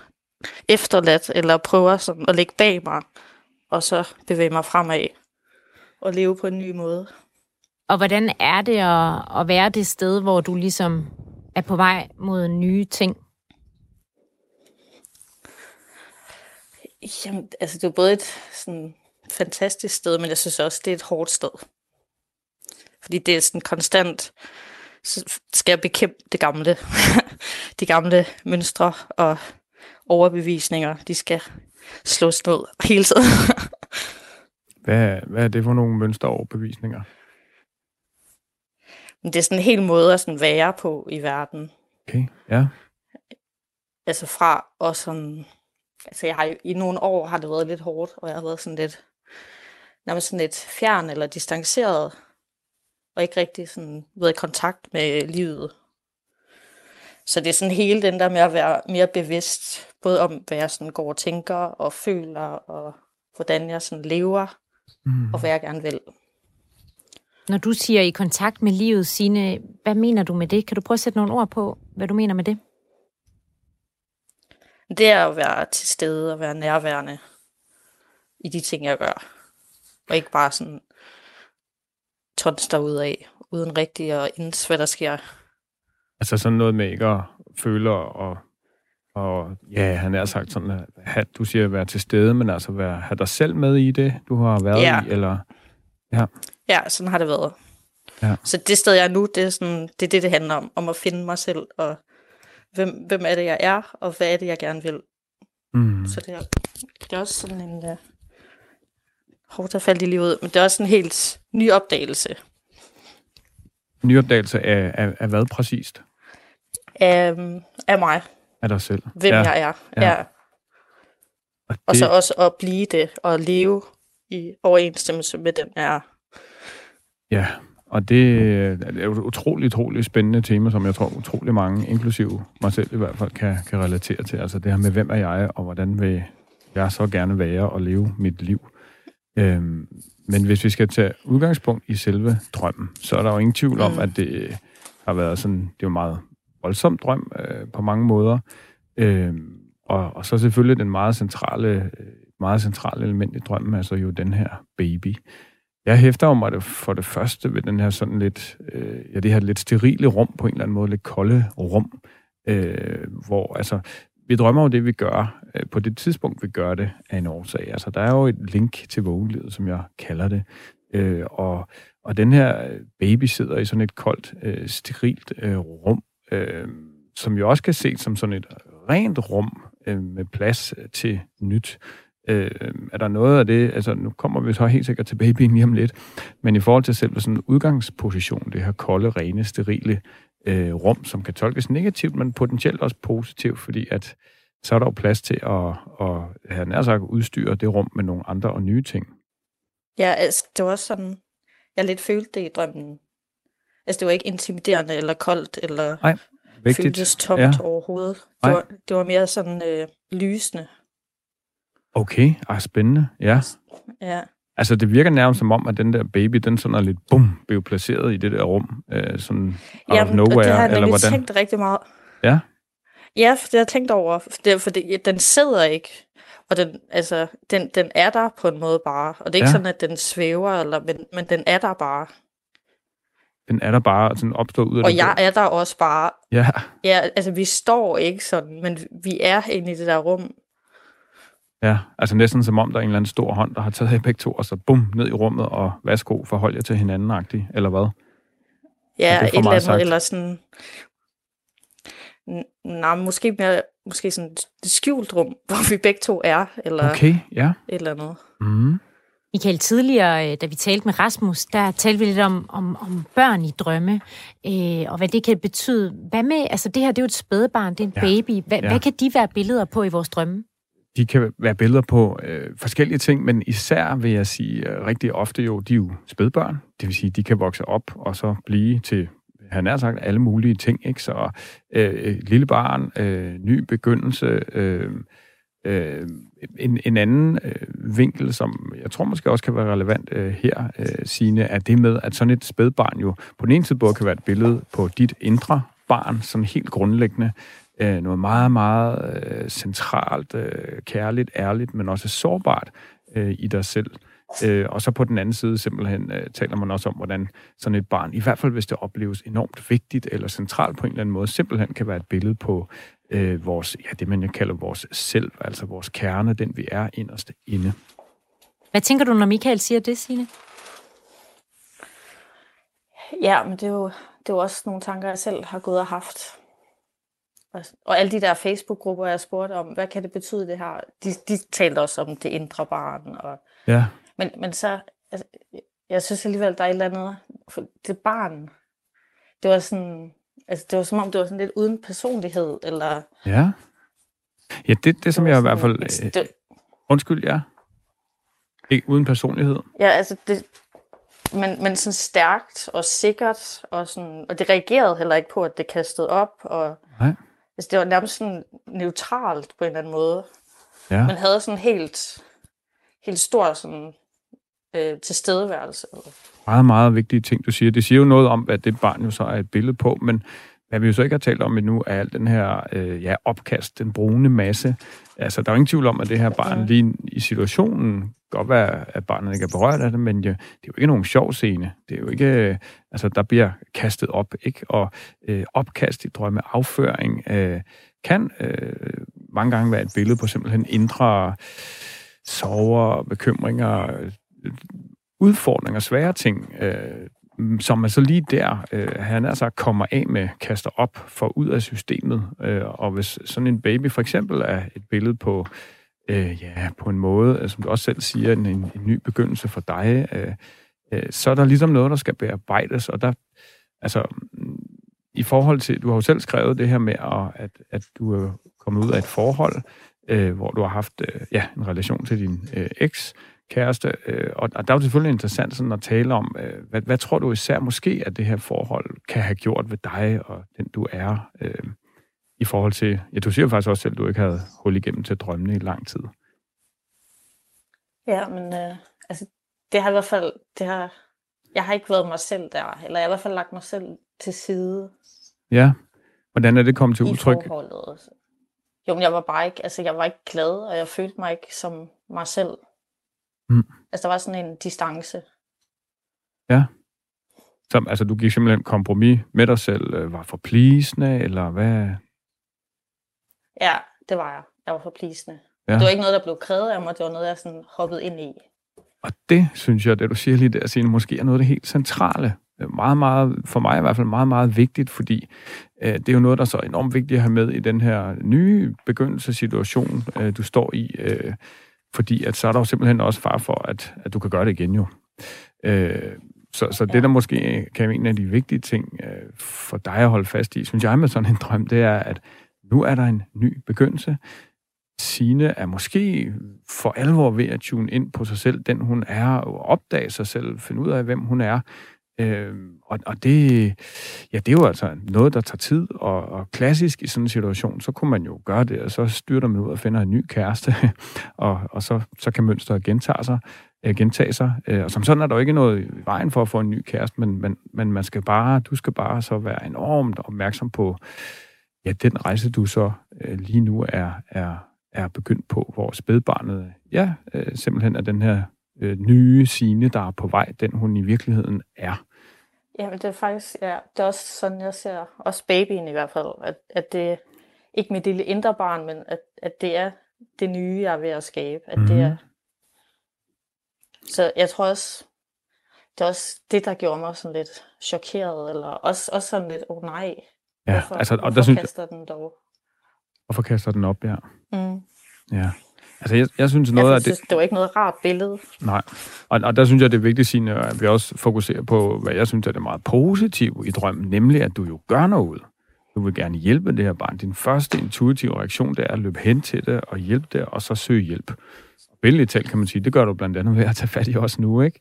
Speaker 5: efterladt, eller prøver sådan at lægge bag mig, og så bevæge mig fremad og leve på en ny måde.
Speaker 2: Og hvordan er det at, at være det sted, hvor du ligesom er på vej mod nye ting?
Speaker 5: Jamen, altså det er både et sådan fantastisk sted, men jeg synes også, det er et hårdt sted. Fordi det er sådan konstant, så skal jeg bekæmpe det gamle. *laughs* de gamle mønstre og overbevisninger, de skal slås ned hele tiden. *laughs*
Speaker 1: Hvad, hvad er det for nogle mønstre og overbevisninger?
Speaker 5: Men det er sådan en hel måde at sådan være på i verden.
Speaker 1: Okay, ja.
Speaker 5: Altså fra og sådan... Altså jeg har i nogle år har det været lidt hårdt, og jeg har været sådan lidt... Nærmest sådan lidt fjern eller distanceret. Og ikke rigtig sådan været i kontakt med livet. Så det er sådan hele den der med at være mere bevidst. Både om, hvad jeg sådan går og tænker og føler, og hvordan jeg sådan lever,
Speaker 1: Mm.
Speaker 5: og hvad jeg gerne vil.
Speaker 2: Når du siger i kontakt med livet, Signe, hvad mener du med det? Kan du prøve at sætte nogle ord på, hvad du mener med det?
Speaker 5: Det er at være til stede og være nærværende i de ting, jeg gør. Og ikke bare sådan tons ud af, uden rigtig at indse, hvad der sker.
Speaker 1: Altså sådan noget med ikke at føle og, og ja, han er sagt sådan, at have, du siger at være til stede, men altså være, have dig selv med i det, du har været
Speaker 5: Ja.
Speaker 1: i, eller...
Speaker 5: Ja, sådan har det været.
Speaker 1: Ja.
Speaker 5: Så det sted, jeg er nu, det er, sådan, det er det, det handler om. Om at finde mig selv, og hvem, hvem er det, jeg er, og hvad er det, jeg gerne vil.
Speaker 1: Mm.
Speaker 5: Så det er, det er også sådan en uh, hårdt at falde i livet, men det er også en helt ny opdagelse
Speaker 1: Nyopdagelse af, af, af hvad præcist?
Speaker 5: af, af mig,
Speaker 1: Af dig selv.
Speaker 5: hvem
Speaker 1: ja.
Speaker 5: jeg er.
Speaker 1: Ja.
Speaker 5: Ja.
Speaker 1: Og,
Speaker 5: Og
Speaker 1: det,
Speaker 5: så også at blive det, og leve i overensstemmelse med den, jeg er.
Speaker 1: Ja, og det er jo et utroligt, utroligt spændende tema, som jeg tror utrolig mange, inklusive mig selv i hvert fald, kan, kan relatere til. Altså det her med, hvem er jeg, og hvordan vil jeg så gerne være og leve mit liv. Øhm, men hvis vi skal tage udgangspunkt i selve drømmen, så er der jo ingen tvivl om,
Speaker 5: Mm.
Speaker 1: at det har været sådan, det er jo en meget voldsom drøm øh, på mange måder. Øhm, og, og så selvfølgelig den meget centrale, meget centrale element i drømmen, altså jo den her baby. Jeg hæfter mig det for det første ved den her sådan lidt, øh, ja, det her lidt sterile rum på en eller anden måde, lidt kolde rum, øh, hvor altså, vi drømmer jo det, vi gør, øh, på det tidspunkt, vi gør det, af en årsag. Altså, der er jo et link til vågenlivet, som jeg kalder det, øh, og, og den her baby sidder i sådan et koldt, øh, sterilt øh, rum, øh, som jo også kan ses som sådan et rent rum øh, med plads til nyt. Øh, er der noget af det, altså nu kommer vi så helt sikkert til babyen lige om lidt, men i forhold til selve sådan en udgangsposition, det her kolde, rene, sterile øh, rum, som kan tolkes negativt, men potentielt også positivt, fordi at så er der jo plads til at, at have nær sagt udstyre det rum med nogle andre og nye ting.
Speaker 5: Ja, altså, det var også sådan, jeg lidt følte det i drømmen. Altså, det var ikke intimiderende eller koldt, eller
Speaker 1: Nej, Vigtigt.
Speaker 5: føltes tomt
Speaker 1: Ja.
Speaker 5: ja. overhovedet. Det
Speaker 1: Nej.
Speaker 5: var, det var mere sådan øh, lysende.
Speaker 1: Okay, ah, spændende. Ja.
Speaker 5: Ja.
Speaker 1: Altså, det virker nærmest som om, at den der baby, den sådan er lidt bum, blev placeret i det der rum, øh, sådan out of
Speaker 5: og
Speaker 1: nowhere,
Speaker 5: det har jeg
Speaker 1: eller hvordan?
Speaker 5: tænkt rigtig meget.
Speaker 1: Ja.
Speaker 5: Ja, for det har jeg tænkt over. For, det, for det, den sidder ikke. Og den, altså, den, den er der på en måde bare. Og det er ikke
Speaker 1: Ja.
Speaker 5: ja. sådan, at den svæver, eller, men, men den er der bare.
Speaker 1: Den er der bare sådan opstået ud af
Speaker 5: Og jeg
Speaker 1: der.
Speaker 5: er der også bare.
Speaker 1: Ja,
Speaker 5: Ja, altså vi står ikke sådan, men vi er inde i det der rum.
Speaker 1: Ja, altså næsten som om, der er en eller anden stor hånd, der har taget jer begge to, og så bum, ned i rummet, og værsgo, forhold jer til hinanden, agtigt, eller hvad?
Speaker 5: Ja, et eller andet,
Speaker 1: sagt.
Speaker 5: eller sådan... Nej, måske mere, måske sådan et skjult rum, *laughs* hvor vi begge to er, eller okay.
Speaker 1: Ja.
Speaker 5: et eller andet.
Speaker 1: Mm.
Speaker 2: Michael, tidligere, øh, da vi talte med Rasmus, der talte vi lidt om, om, om børn i drømme, øh, og hvad det kan betyde. Hvad med, altså det her, det er jo et spædebarn, det er en
Speaker 1: Ja.
Speaker 2: baby. Hvad,
Speaker 1: Ja.
Speaker 2: hvad kan de være billeder på i vores drømme?
Speaker 1: De kan være billeder på øh, forskellige ting, men især vil jeg sige øh, rigtig ofte jo, de er jo spædbørn. Det vil sige, de kan vokse op og så blive til, han har sagt, alle mulige ting. Ikke? Så øh, øh, lille barn, øh, ny begyndelse, øh, øh, en, en anden øh, vinkel, som jeg tror måske også kan være relevant øh, her, øh, Signe, er det med, at sådan et spædbarn jo på den ene side både kan være et billede på dit indre barn, sådan helt grundlæggende, øh, noget meget, meget øh, centralt, øh, kærligt, ærligt, men også sårbart øh, i dig selv. Øh, og så på den anden side simpelthen øh, taler man også om, hvordan sådan et barn, i hvert fald hvis det opleves enormt vigtigt eller centralt på en eller anden måde, simpelthen kan være et billede på øh, vores, ja, det man jo kalder vores selv, altså vores kerne, den vi er inderst inde.
Speaker 2: Hvad tænker du, når Michael siger det, Signe?
Speaker 5: Ja, men det er, jo, det er jo også nogle tanker, jeg selv har gået og haft. Og, og alle de der Facebook-grupper, jeg spurgte om, hvad kan det betyde det her? De, de talte også om det indre barn. Og,
Speaker 1: Ja,
Speaker 5: men, men så, altså, jeg synes alligevel, der er et eller andet, for det barn, det var sådan, altså det var som om, det var sådan lidt uden personlighed, eller...
Speaker 1: ja. Ja, det, det som
Speaker 5: det
Speaker 1: jeg
Speaker 5: var
Speaker 1: i hvert fald...
Speaker 5: sådan-
Speaker 1: Øh,
Speaker 5: Det,
Speaker 1: undskyld, ja. Ikke uden personlighed.
Speaker 5: ja, altså det, men, men sådan stærkt og sikkert, og, sådan, og det reagerede heller ikke på, at det kastede op, og
Speaker 1: Nej.
Speaker 5: Altså, det var nærmest sådan neutralt på en eller anden måde.
Speaker 1: Ja.
Speaker 5: Man havde sådan helt, helt stor sådan, øh, tilstedeværelse.
Speaker 1: meget, meget vigtige ting, du siger. Det siger jo noget om, hvad det barn jo så er et billede på, men, hvad vi jo så ikke har talt om endnu, er al den her øh, ja, opkast, den brune masse. Altså, der er jo ingen tvivl om, at det her barn lige i situationen, godt være, at barnet ikke er berørt af det, men jo, det er jo ikke nogen sjov scene. Det er jo ikke, øh, altså, der bliver kastet op, ikke? Og øh, opkast i drømme, afføring, øh, kan øh, mange gange være et billede på simpelthen indre sover, bekymringer, øh, udfordringer, svære ting, øh, som man så lige der, øh, han altså kommer af med, kaster op for ud af systemet. Øh, og hvis sådan en baby for eksempel er et billede på, øh, ja, på en måde, øh, som du også selv siger, en, en, en ny begyndelse for dig, øh, øh, så er der ligesom noget, der skal bearbejdes, og der, altså, i forhold til, du har jo selv skrevet det her med, at, at du er kommet ud af et forhold, øh, hvor du har haft øh, ja, en relation til din øh, eks, kæreste, øh, og, og der er jo selvfølgelig interessant sådan at tale om, øh, hvad, hvad tror du især måske, at det her forhold kan have gjort ved dig og den du er, øh, i forhold til, ja, du siger faktisk også selv, at du ikke havde hul igennem til drømmene i lang tid.
Speaker 5: Ja, men øh, altså, det har i hvert fald, det har, jeg har ikke været mig selv der, eller jeg har i hvert fald lagt mig selv til side.
Speaker 1: Ja, hvordan er det kommet til udtryk?
Speaker 5: I forholdet. Jo, men jeg var bare ikke, altså jeg var ikke glad, og jeg følte mig ikke som mig selv. Mm. Altså, der var sådan en distance.
Speaker 1: Ja. Så altså, du gik simpelthen kompromis med dig selv, øh, var for pleasende, eller hvad?
Speaker 5: Ja, det var jeg. Jeg var for pleasende. Ja. Det var ikke noget, der blev krævet af mig, det var noget, jeg sådan hoppede ind i.
Speaker 1: Og det, synes jeg, det du siger lige der, Signe, måske er noget af det helt centrale. Meget, meget, for mig i hvert fald meget, meget vigtigt, fordi øh, det er jo noget, der er så enormt vigtigt at have med i den her nye begyndelsessituation, øh, du står i. Øh, fordi at så er der jo simpelthen også far for, at, at du kan gøre det igen jo. Øh, så, så det, der måske kan være en af de vigtige ting øh, for dig at holde fast i, synes jeg med sådan en drøm, det er, at nu er der en ny begyndelse. Sine er måske for alvor ved at tune ind på sig selv, den hun er, og opdage sig selv, finde ud af, hvem hun er. Øh, og, og det, ja, det er jo altså noget, der tager tid, og, og klassisk i sådan en situation, så kunne man jo gøre det, og så styrter man ud og finder en ny kæreste, *laughs* og, og så, så kan mønstret gentage sig, øh, gentage sig. Øh, og som sådan er der jo ikke noget i vejen for at få en ny kæreste, men, men, men man skal bare, du skal bare så være enormt opmærksom på, ja, den rejse, du så øh, lige nu er, er, er begyndt på, hvor spædbarnet, ja, øh, simpelthen er den her øh, nye sine, der er på vej, den hun i virkeligheden er.
Speaker 5: Jamen, det er faktisk, ja, det er også sådan, jeg ser også babyen i hvert fald, at, at det ikke mit lille indre barn, men at, at det er det nye, jeg er ved at skabe. At mm. det er, mhm. så jeg tror også, det er også det, der gjorde mig sådan lidt chokeret, eller også, også sådan lidt, åh oh, nej, ja, hvorfor, altså, og hvorfor der synes, kaster den dog?
Speaker 1: Hvorfor kaster den op, ja. Mm. Ja. Altså, jeg, jeg synes noget
Speaker 5: jeg synes, af det... det var ikke noget rart billede.
Speaker 1: Nej, og, og der synes jeg, det er vigtigt, Signe, at vi også fokuserer på, hvad jeg synes er det meget positive i drømmen, nemlig at du jo gør noget. Du vil gerne hjælpe det her barn. Din første intuitive reaktion, det er at løbe hen til det og hjælpe det, og så søge hjælp. Billedligt talt kan man sige, det gør du blandt andet ved at tage fat i os nu, ikke?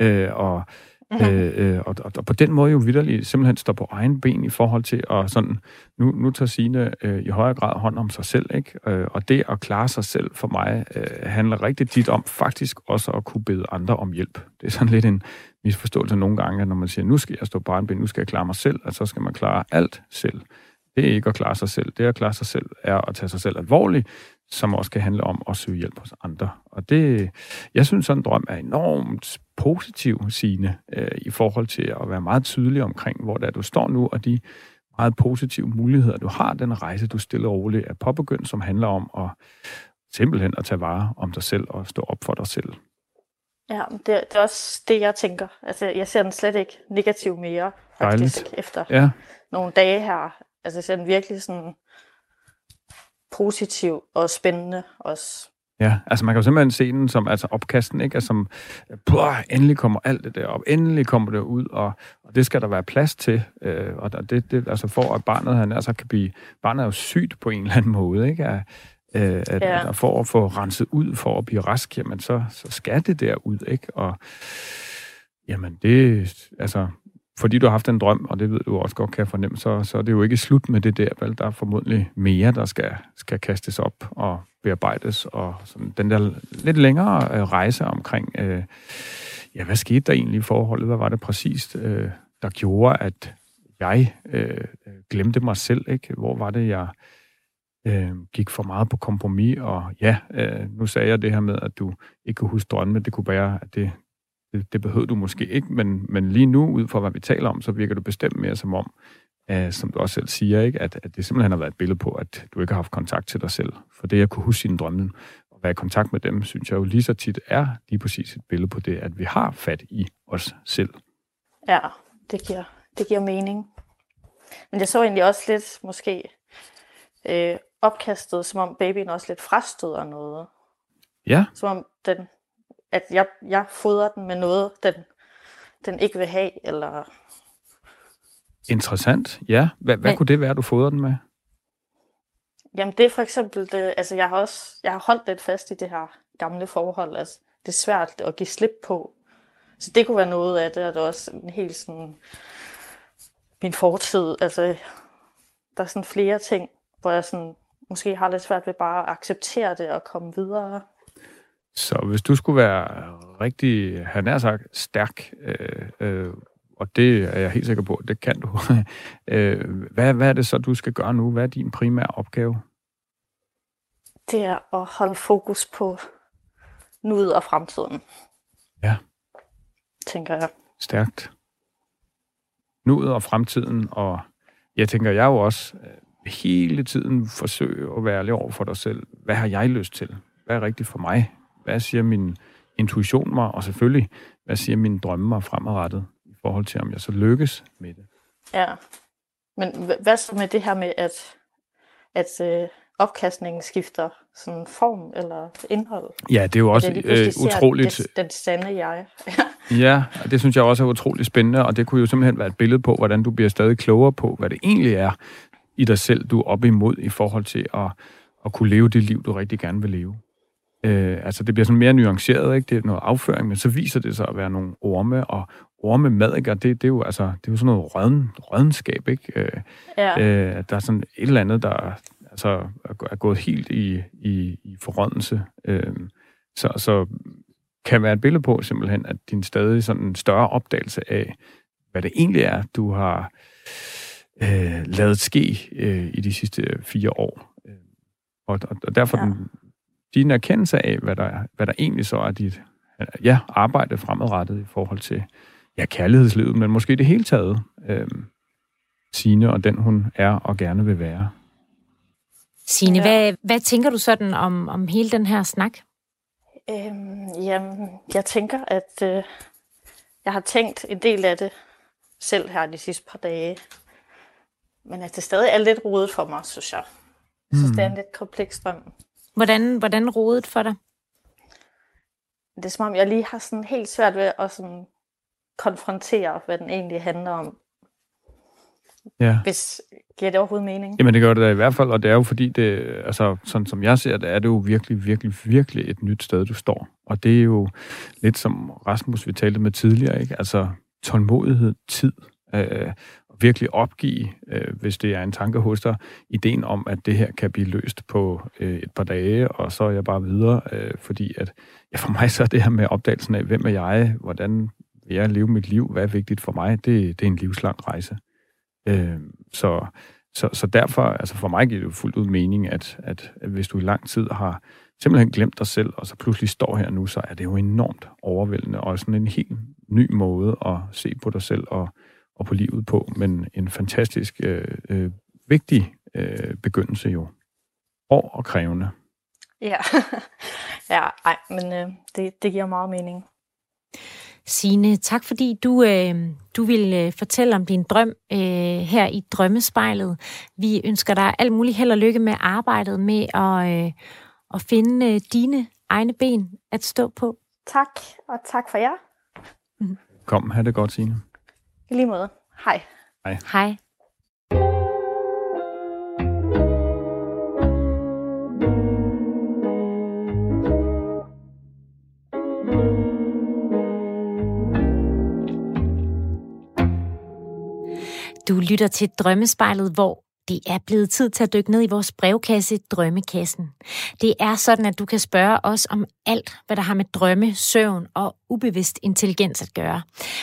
Speaker 1: Øh, og Mm-hmm. Øh, og, og, og på den måde jo vidderligt simpelthen står på egen ben i forhold til at sådan, nu, nu tager Signe øh, i højere grad hånd om sig selv, ikke? Øh, og det at klare sig selv for mig øh, handler rigtig tit om faktisk også at kunne bede andre om hjælp. Det er sådan lidt en misforståelse nogle gange, at når man siger, nu skal jeg stå på egen ben, nu skal jeg klare mig selv, at så skal man klare alt selv. Det er ikke at klare sig selv. Det at klare sig selv er at tage sig selv alvorligt, som også kan handle om at søge hjælp hos andre. Og det, jeg synes, sådan en drøm er enormt positiv, sine øh, i forhold til at være meget tydelig omkring, hvor det er, du står nu, og de meget positive muligheder, du har, den rejse, du stille og roligt er påbegyndt, som handler om at simpelthen at tage vare om dig selv og stå op for dig selv.
Speaker 5: Ja, det, det er også det, jeg tænker. Altså, jeg ser den slet ikke negativ mere, faktisk, Dejligt. efter ja. nogle dage her. Altså, jeg ser den virkelig sådan positiv og spændende også.
Speaker 1: Ja, altså man kan jo simpelthen se den som altså opkasten, ikke? Altså, som, blah, endelig kommer alt det der op, endelig kommer det ud, og, og det skal der være plads til. Øh, og det, det, altså for at barnet, han altså kan blive, barnet er jo sygt på en eller anden måde, ikke? At, øh, at, ja. at for at få renset ud, for at blive rask, jamen så, så skal det der ud, ikke? Og jamen det, altså fordi du har haft en drøm, og det ved du også godt kan fornemme, så, så er det jo ikke slut med det der, vel? Der er formodentlig mere, der skal, skal kastes op og bearbejdes, og sådan den der lidt længere øh, rejse omkring, øh, ja, hvad skete der egentlig i forholdet? Hvad var det præcist, øh, der gjorde, at jeg øh, glemte mig selv, ikke? Hvor var det, jeg øh, gik for meget på kompromis, og ja, øh, nu sagde jeg det her med, at du ikke kunne huske drømme, det kunne være, at det, det, det behøvede du måske ikke, men, men lige nu, ud fra hvad vi taler om, så virker du bestemt mere som om, øh, som du også selv siger, ikke? At, at det simpelthen har været et billede på, at du ikke har haft kontakt til dig selv. For det at kunne huske sine drømme og være i kontakt med dem, synes jeg jo lige så tit er lige præcis et billede på det, at vi har fat i os selv.
Speaker 5: Ja, det giver, det giver mening. Men jeg så egentlig også lidt, måske, øh, opkastet, som om babyen også lidt frastøder noget.
Speaker 1: Ja.
Speaker 5: Som om den, at jeg, jeg fodrer den med noget, den, den ikke vil have, eller...
Speaker 1: Interessant, ja. Hvad, hvad
Speaker 2: Men-
Speaker 1: kunne det være, du fodrer den med?
Speaker 5: Jamen det er for eksempel, det, altså jeg har også, jeg har holdt lidt fast i det her gamle forhold, altså det er svært at give slip på. Så det kunne være noget af det, og det er også en helt sådan, min fortid, altså der er sådan flere ting, hvor jeg sådan, måske har lidt svært ved bare at acceptere det og komme videre.
Speaker 1: Så hvis du skulle være rigtig, han er sagt, stærk, øh, øh, og det er jeg helt sikker på, det kan du. *laughs* øh, hvad, hvad er det så, du skal gøre nu? Hvad er din primære opgave?
Speaker 5: Det er at holde fokus på nuet og fremtiden.
Speaker 1: Ja.
Speaker 5: Tænker jeg.
Speaker 1: Stærkt. Nuet og fremtiden, og jeg tænker, jeg jo også øh, hele tiden forsøge at være ærlig over for dig selv. Hvad har jeg lyst til? Hvad er rigtigt for mig? Hvad siger min intuition mig? Og selvfølgelig, hvad siger mine drømme mig fremadrettet i forhold til, om jeg så lykkes med det?
Speaker 5: Ja. Men hva- hvad så med det her med, at, at øh, opkastningen skifter sådan form eller indhold?
Speaker 1: Ja, det er jo også øh, utroligt.
Speaker 5: Det, den sande jeg. *laughs*
Speaker 1: Ja, og det synes jeg også er utrolig spændende, og det kunne jo simpelthen være et billede på, hvordan du bliver stadig klogere på, hvad det egentlig er i dig selv, du er op imod i forhold til at, at kunne leve det liv, du rigtig gerne vil leve. Øh, altså, det bliver sådan mere nuanceret, ikke? Det er noget afføring, men så viser det sig at være nogle orme, og orme mad, ikke? Og det, det, er jo, altså, det er jo sådan noget røden, rødenskab, ikke? Øh,
Speaker 5: ja.
Speaker 1: øh, der er sådan et eller andet, der altså, er gået helt i, i, i forrådnelse. Øh, så, så kan være et billede på simpelthen, at din stadig sådan større opdagelse af, hvad det egentlig er, du har øh, lavet ske øh, i de sidste fire år. Øh, Og, og, og derfor
Speaker 5: ja.
Speaker 1: den, din erkendelse af, hvad der, hvad der egentlig så er dit ja, arbejde fremadrettet i forhold til ja, kærlighedslivet, men måske det hele taget. Øh, Signe og den, hun er og gerne vil være.
Speaker 2: Signe,
Speaker 5: Ja.
Speaker 2: hvad, hvad tænker du sådan om, om hele den her snak?
Speaker 5: Øhm, jamen, jeg tænker, at øh, jeg har tænkt en del af det selv her de sidste par dage. Men at det stadig er lidt rodet for mig, synes jeg. Jeg synes, mm. det er en lidt kompleks drøm.
Speaker 2: Hvordan, hvordan rodet for dig?
Speaker 5: Det er som om, jeg lige har sådan helt svært ved at sådan konfrontere, hvad den egentlig handler om.
Speaker 1: Ja.
Speaker 5: Hvis giver det overhovedet mening?
Speaker 1: Jamen det gør det da i hvert fald, og det er jo fordi, det, altså sådan som jeg ser det, er det jo virkelig, virkelig, virkelig et nyt sted, du står. Og det er jo lidt som Rasmus, vi talte med tidligere, ikke? Altså tålmodighed, tid, øh, virkelig opgive, øh, hvis det er en tanke hos dig, ideen om, at det her kan blive løst på øh, et par dage, og så er jeg bare videre, øh, fordi at, ja, for mig så er det her med opdagelsen af, hvem er jeg, hvordan vil jeg leve mit liv, hvad er vigtigt for mig, det, det er en livslang rejse. Øh, så, så, så derfor, altså for mig giver det jo fuldt ud mening, at, at, hvis du i lang tid har simpelthen glemt dig selv, og så pludselig står her nu, så er det jo enormt overvældende, og sådan en helt ny måde at se på dig selv og, og på livet på, men en fantastisk øh, øh, vigtig øh, begyndelse jo. År og krævende.
Speaker 5: Ja, *laughs* ja ej, men øh, det, det giver meget mening.
Speaker 2: Signe, tak fordi du, øh, du vil øh, fortælle om din drøm øh, her i Drømmespejlet. Vi ønsker dig alt muligt held og lykke med arbejdet med at, øh, at finde øh, dine egne ben at stå på.
Speaker 5: Tak, og tak for jer.
Speaker 1: Kom, have det godt, Signe.
Speaker 5: I lige måde. Hej.
Speaker 2: Hej. Du lytter til Drømmespejlet, hvor det er blevet tid til at dykke ned i vores brevkasse, Drømmekassen. Det er sådan, at du kan spørge os om alt, hvad der har med drømme, søvn og ubevidst intelligens at gøre.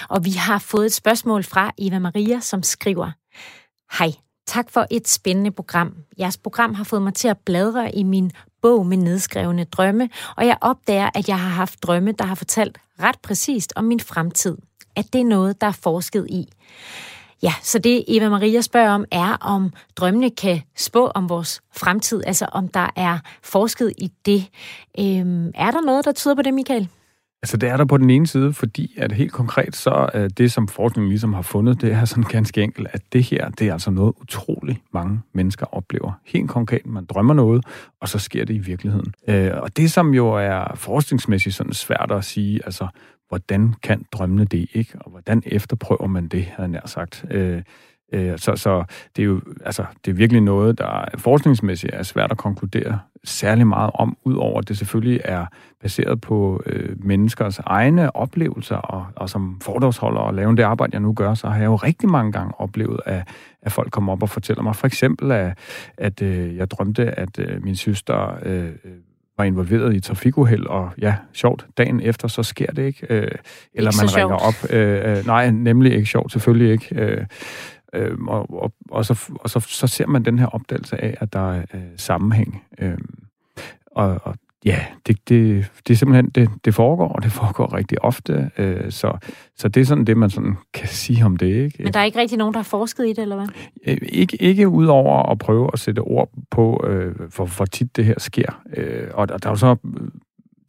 Speaker 2: Og vi har fået et spørgsmål fra Eva Maria, som skriver, Hej. Tak for et spændende program. Jeres program har fået mig til at bladre i min bog med nedskrevne drømme, og jeg opdager, at jeg har haft drømme, der har fortalt ret præcist om min fremtid. At det er noget, der er forsket i. Ja, så det Eva Maria spørger om, er om drømmene kan spå om vores fremtid, altså om der er forsket i det. Øhm, er der noget, der tyder på det, Michael?
Speaker 1: Altså det er der på den ene side, fordi at helt konkret så er det, som forskningen ligesom har fundet, det er sådan ganske enkelt, at det her, det er altså noget utrolig mange mennesker oplever. Helt konkret, man drømmer noget, og så sker det i virkeligheden. Øh, og det, som jo er forskningsmæssigt sådan svært at sige, altså hvordan kan drømmene det, ikke? Og hvordan efterprøver man det, havde jeg nær sagt. Øh, øh, så, så det er jo altså, det er virkelig noget, der forskningsmæssigt er svært at konkludere særlig meget om, udover at det selvfølgelig er baseret på øh, menneskers egne oplevelser, og, og som fordragsholder og lavende det arbejde, jeg nu gør, så har jeg jo rigtig mange gange oplevet, at, at folk kommer op og fortæller mig for eksempel, at, at øh, jeg drømte, at øh, min søster øh, øh var involveret i trafikuheld, og ja, sjovt, dagen efter, så sker det ikke. Øh, eller
Speaker 2: ikke
Speaker 1: man ringer op. Øh, øh, nej, nemlig ikke sjovt, selvfølgelig ikke. Øh, øh, og og, og, så, og så, så ser man den her opdagelse af, at der er øh, sammenhæng. Øh, og, og ja, det, det, det er simpelthen, det, det foregår, og det foregår rigtig ofte. Øh, så, så det er sådan det, man sådan kan sige om det. Ikke?
Speaker 2: Men der er ikke rigtig nogen, der har forsket i det, eller hvad?
Speaker 1: Øh, ikke, ikke ud over at prøve at sætte ord på, øh, hvor, hvor tit det her sker. Øh, og der, der er jo så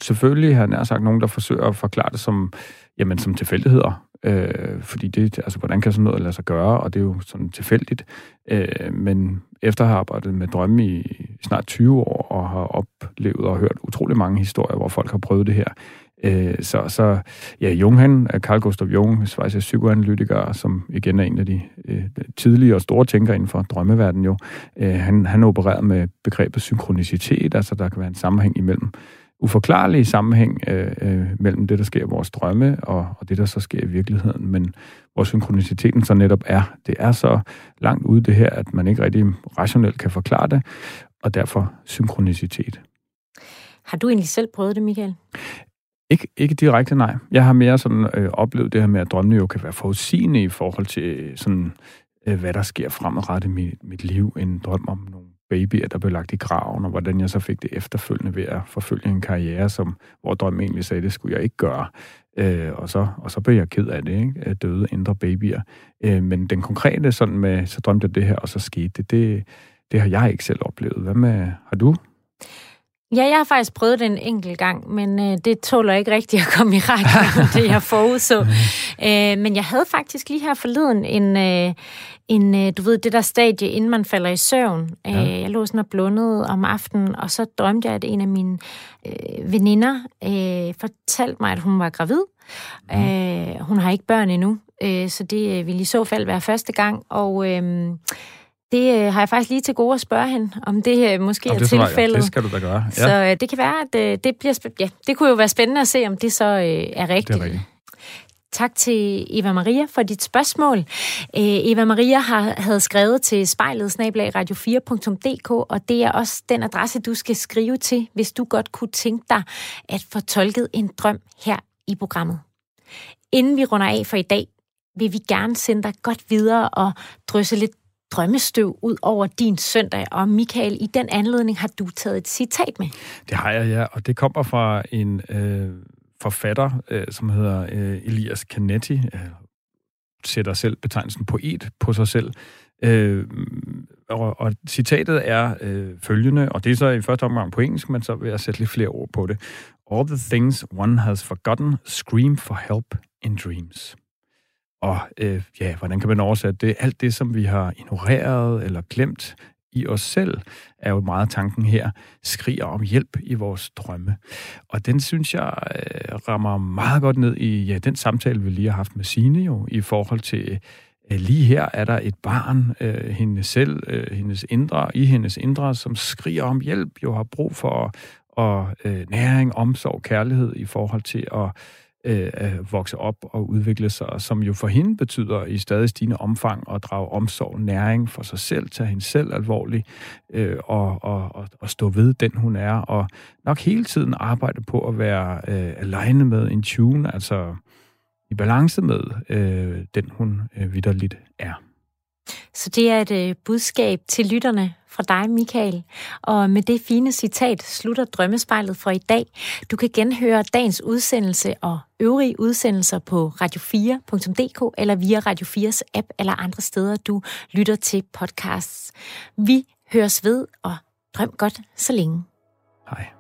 Speaker 1: selvfølgelig, har jeg sagt, nogen, der forsøger at forklare det som, jamen, som tilfældigheder. Øh, fordi det, altså, hvordan kan sådan noget lade sig gøre, og det er jo sådan tilfældigt. Øh, men efter at have arbejdet med drømme i snart 20 år, og har oplevet og hørt utrolig mange historier, hvor folk har prøvet det her, øh, så, så ja, Jung, han, øh, Carl Gustav Jung, svejser psykoanalytiker, som igen er en af de øh, tidlige og store tænkere inden for drømmeverdenen jo, øh, han, han opererer med begrebet synkronicitet, altså der kan være en sammenhæng imellem uforklarlig sammenhæng øh, øh, mellem det, der sker i vores drømme, og, og det, der så sker i virkeligheden. Men hvor synkroniciteten så netop er, det er så langt ude det her, at man ikke rigtig rationelt kan forklare det, og derfor synkronicitet.
Speaker 2: Har du egentlig selv prøvet det, Michael?
Speaker 1: Ikke, ikke direkte, nej. Jeg har mere sådan øh, oplevet det her med, at drømmene jo kan være forudsigende i forhold til sådan, øh, hvad der sker fremadrettet i mit, mit liv. En drøm om nogle babyer, der blev lagt i graven, og hvordan jeg så fik det efterfølgende ved at forfølge en karriere, som, hvor drømmen egentlig sagde, det skulle jeg ikke gøre. Øh, og, så, og så blev jeg ked af det, ikke? At døde indre babyer. Øh, men den konkrete sådan med, så drømte jeg det her, og så skete det, det, det har jeg ikke selv oplevet. Hvad med, har du?
Speaker 2: Ja, jeg har faktisk prøvet det en enkelt gang, men øh, det tåler ikke rigtigt at komme i radioen, *laughs* det jeg forudså. *laughs* øh, men jeg havde faktisk lige her forleden en, øh, en øh, du ved, det der stadie, inden man falder i søvn. Ja. Øh, jeg lå sådan og blundede om aftenen, og så drømte jeg, at en af mine øh, veninder øh, fortalte mig, at hun var gravid. Mm. Øh, hun har ikke børn endnu, øh, så det øh, ville i så fald være første gang, og... Øh, det øh, har jeg faktisk lige til gode at spørge hende, om det øh, måske
Speaker 1: Jamen,
Speaker 2: er tilfældet. Ja,
Speaker 1: det skal du da gøre. Ja.
Speaker 2: Så øh, det kan være, at øh, det bliver spæ- ja, det kunne jo være spændende at se, om det så øh, er rigtigt.
Speaker 1: Det er rigtigt.
Speaker 2: Tak til Eva Maria for dit spørgsmål. Øh, Eva Maria har, havde skrevet til spejlet radio4.dk, og det er også den adresse, du skal skrive til, hvis du godt kunne tænke dig at få tolket en drøm her i programmet. Inden vi runder af for i dag, vil vi gerne sende dig godt videre og drysse lidt drømmestøv ud over din søndag. Og Michael, i den anledning har du taget et citat med.
Speaker 1: Det har jeg, ja, og det kommer fra en øh, forfatter, øh, som hedder øh, Elias Canetti, øh, sætter selv betegnelsen poet på sig selv. Øh, og, og citatet er øh, følgende, og det er så i første omgang på engelsk, men så vil jeg sætte lidt flere ord på det. All the things one has forgotten scream for help in dreams. Og øh, ja, hvordan kan man oversætte det? Alt det, som vi har ignoreret eller glemt i os selv, er jo meget tanken her, skriger om hjælp i vores drømme. Og den synes jeg øh, rammer meget godt ned i ja, den samtale, vi lige har haft med Signe jo, i forhold til, øh, lige her er der et barn, øh, hendes selv, øh, hendes indre, i hendes indre, som skriger om hjælp, jo har brug for og, øh, næring, omsorg, kærlighed i forhold til at øh, at vokse op og udvikle sig, som jo for hende betyder i stadig stigende omfang at drage omsorg, næring for sig selv, tage hende selv alvorligt øh, og, og, og, og stå ved den, hun er, og nok hele tiden arbejde på at være øh, alene med en tune, altså i balance med øh, den, hun øh, vidderligt er.
Speaker 2: Så det er et øh, budskab til lytterne fra dig, Michael. Og med det fine citat slutter Drømmespejlet for i dag. Du kan genhøre dagens udsendelse og øvrige udsendelser på radio4.dk eller via Radio 4's app eller andre steder, du lytter til podcasts. Vi høres ved, og drøm godt så længe.
Speaker 1: Hej.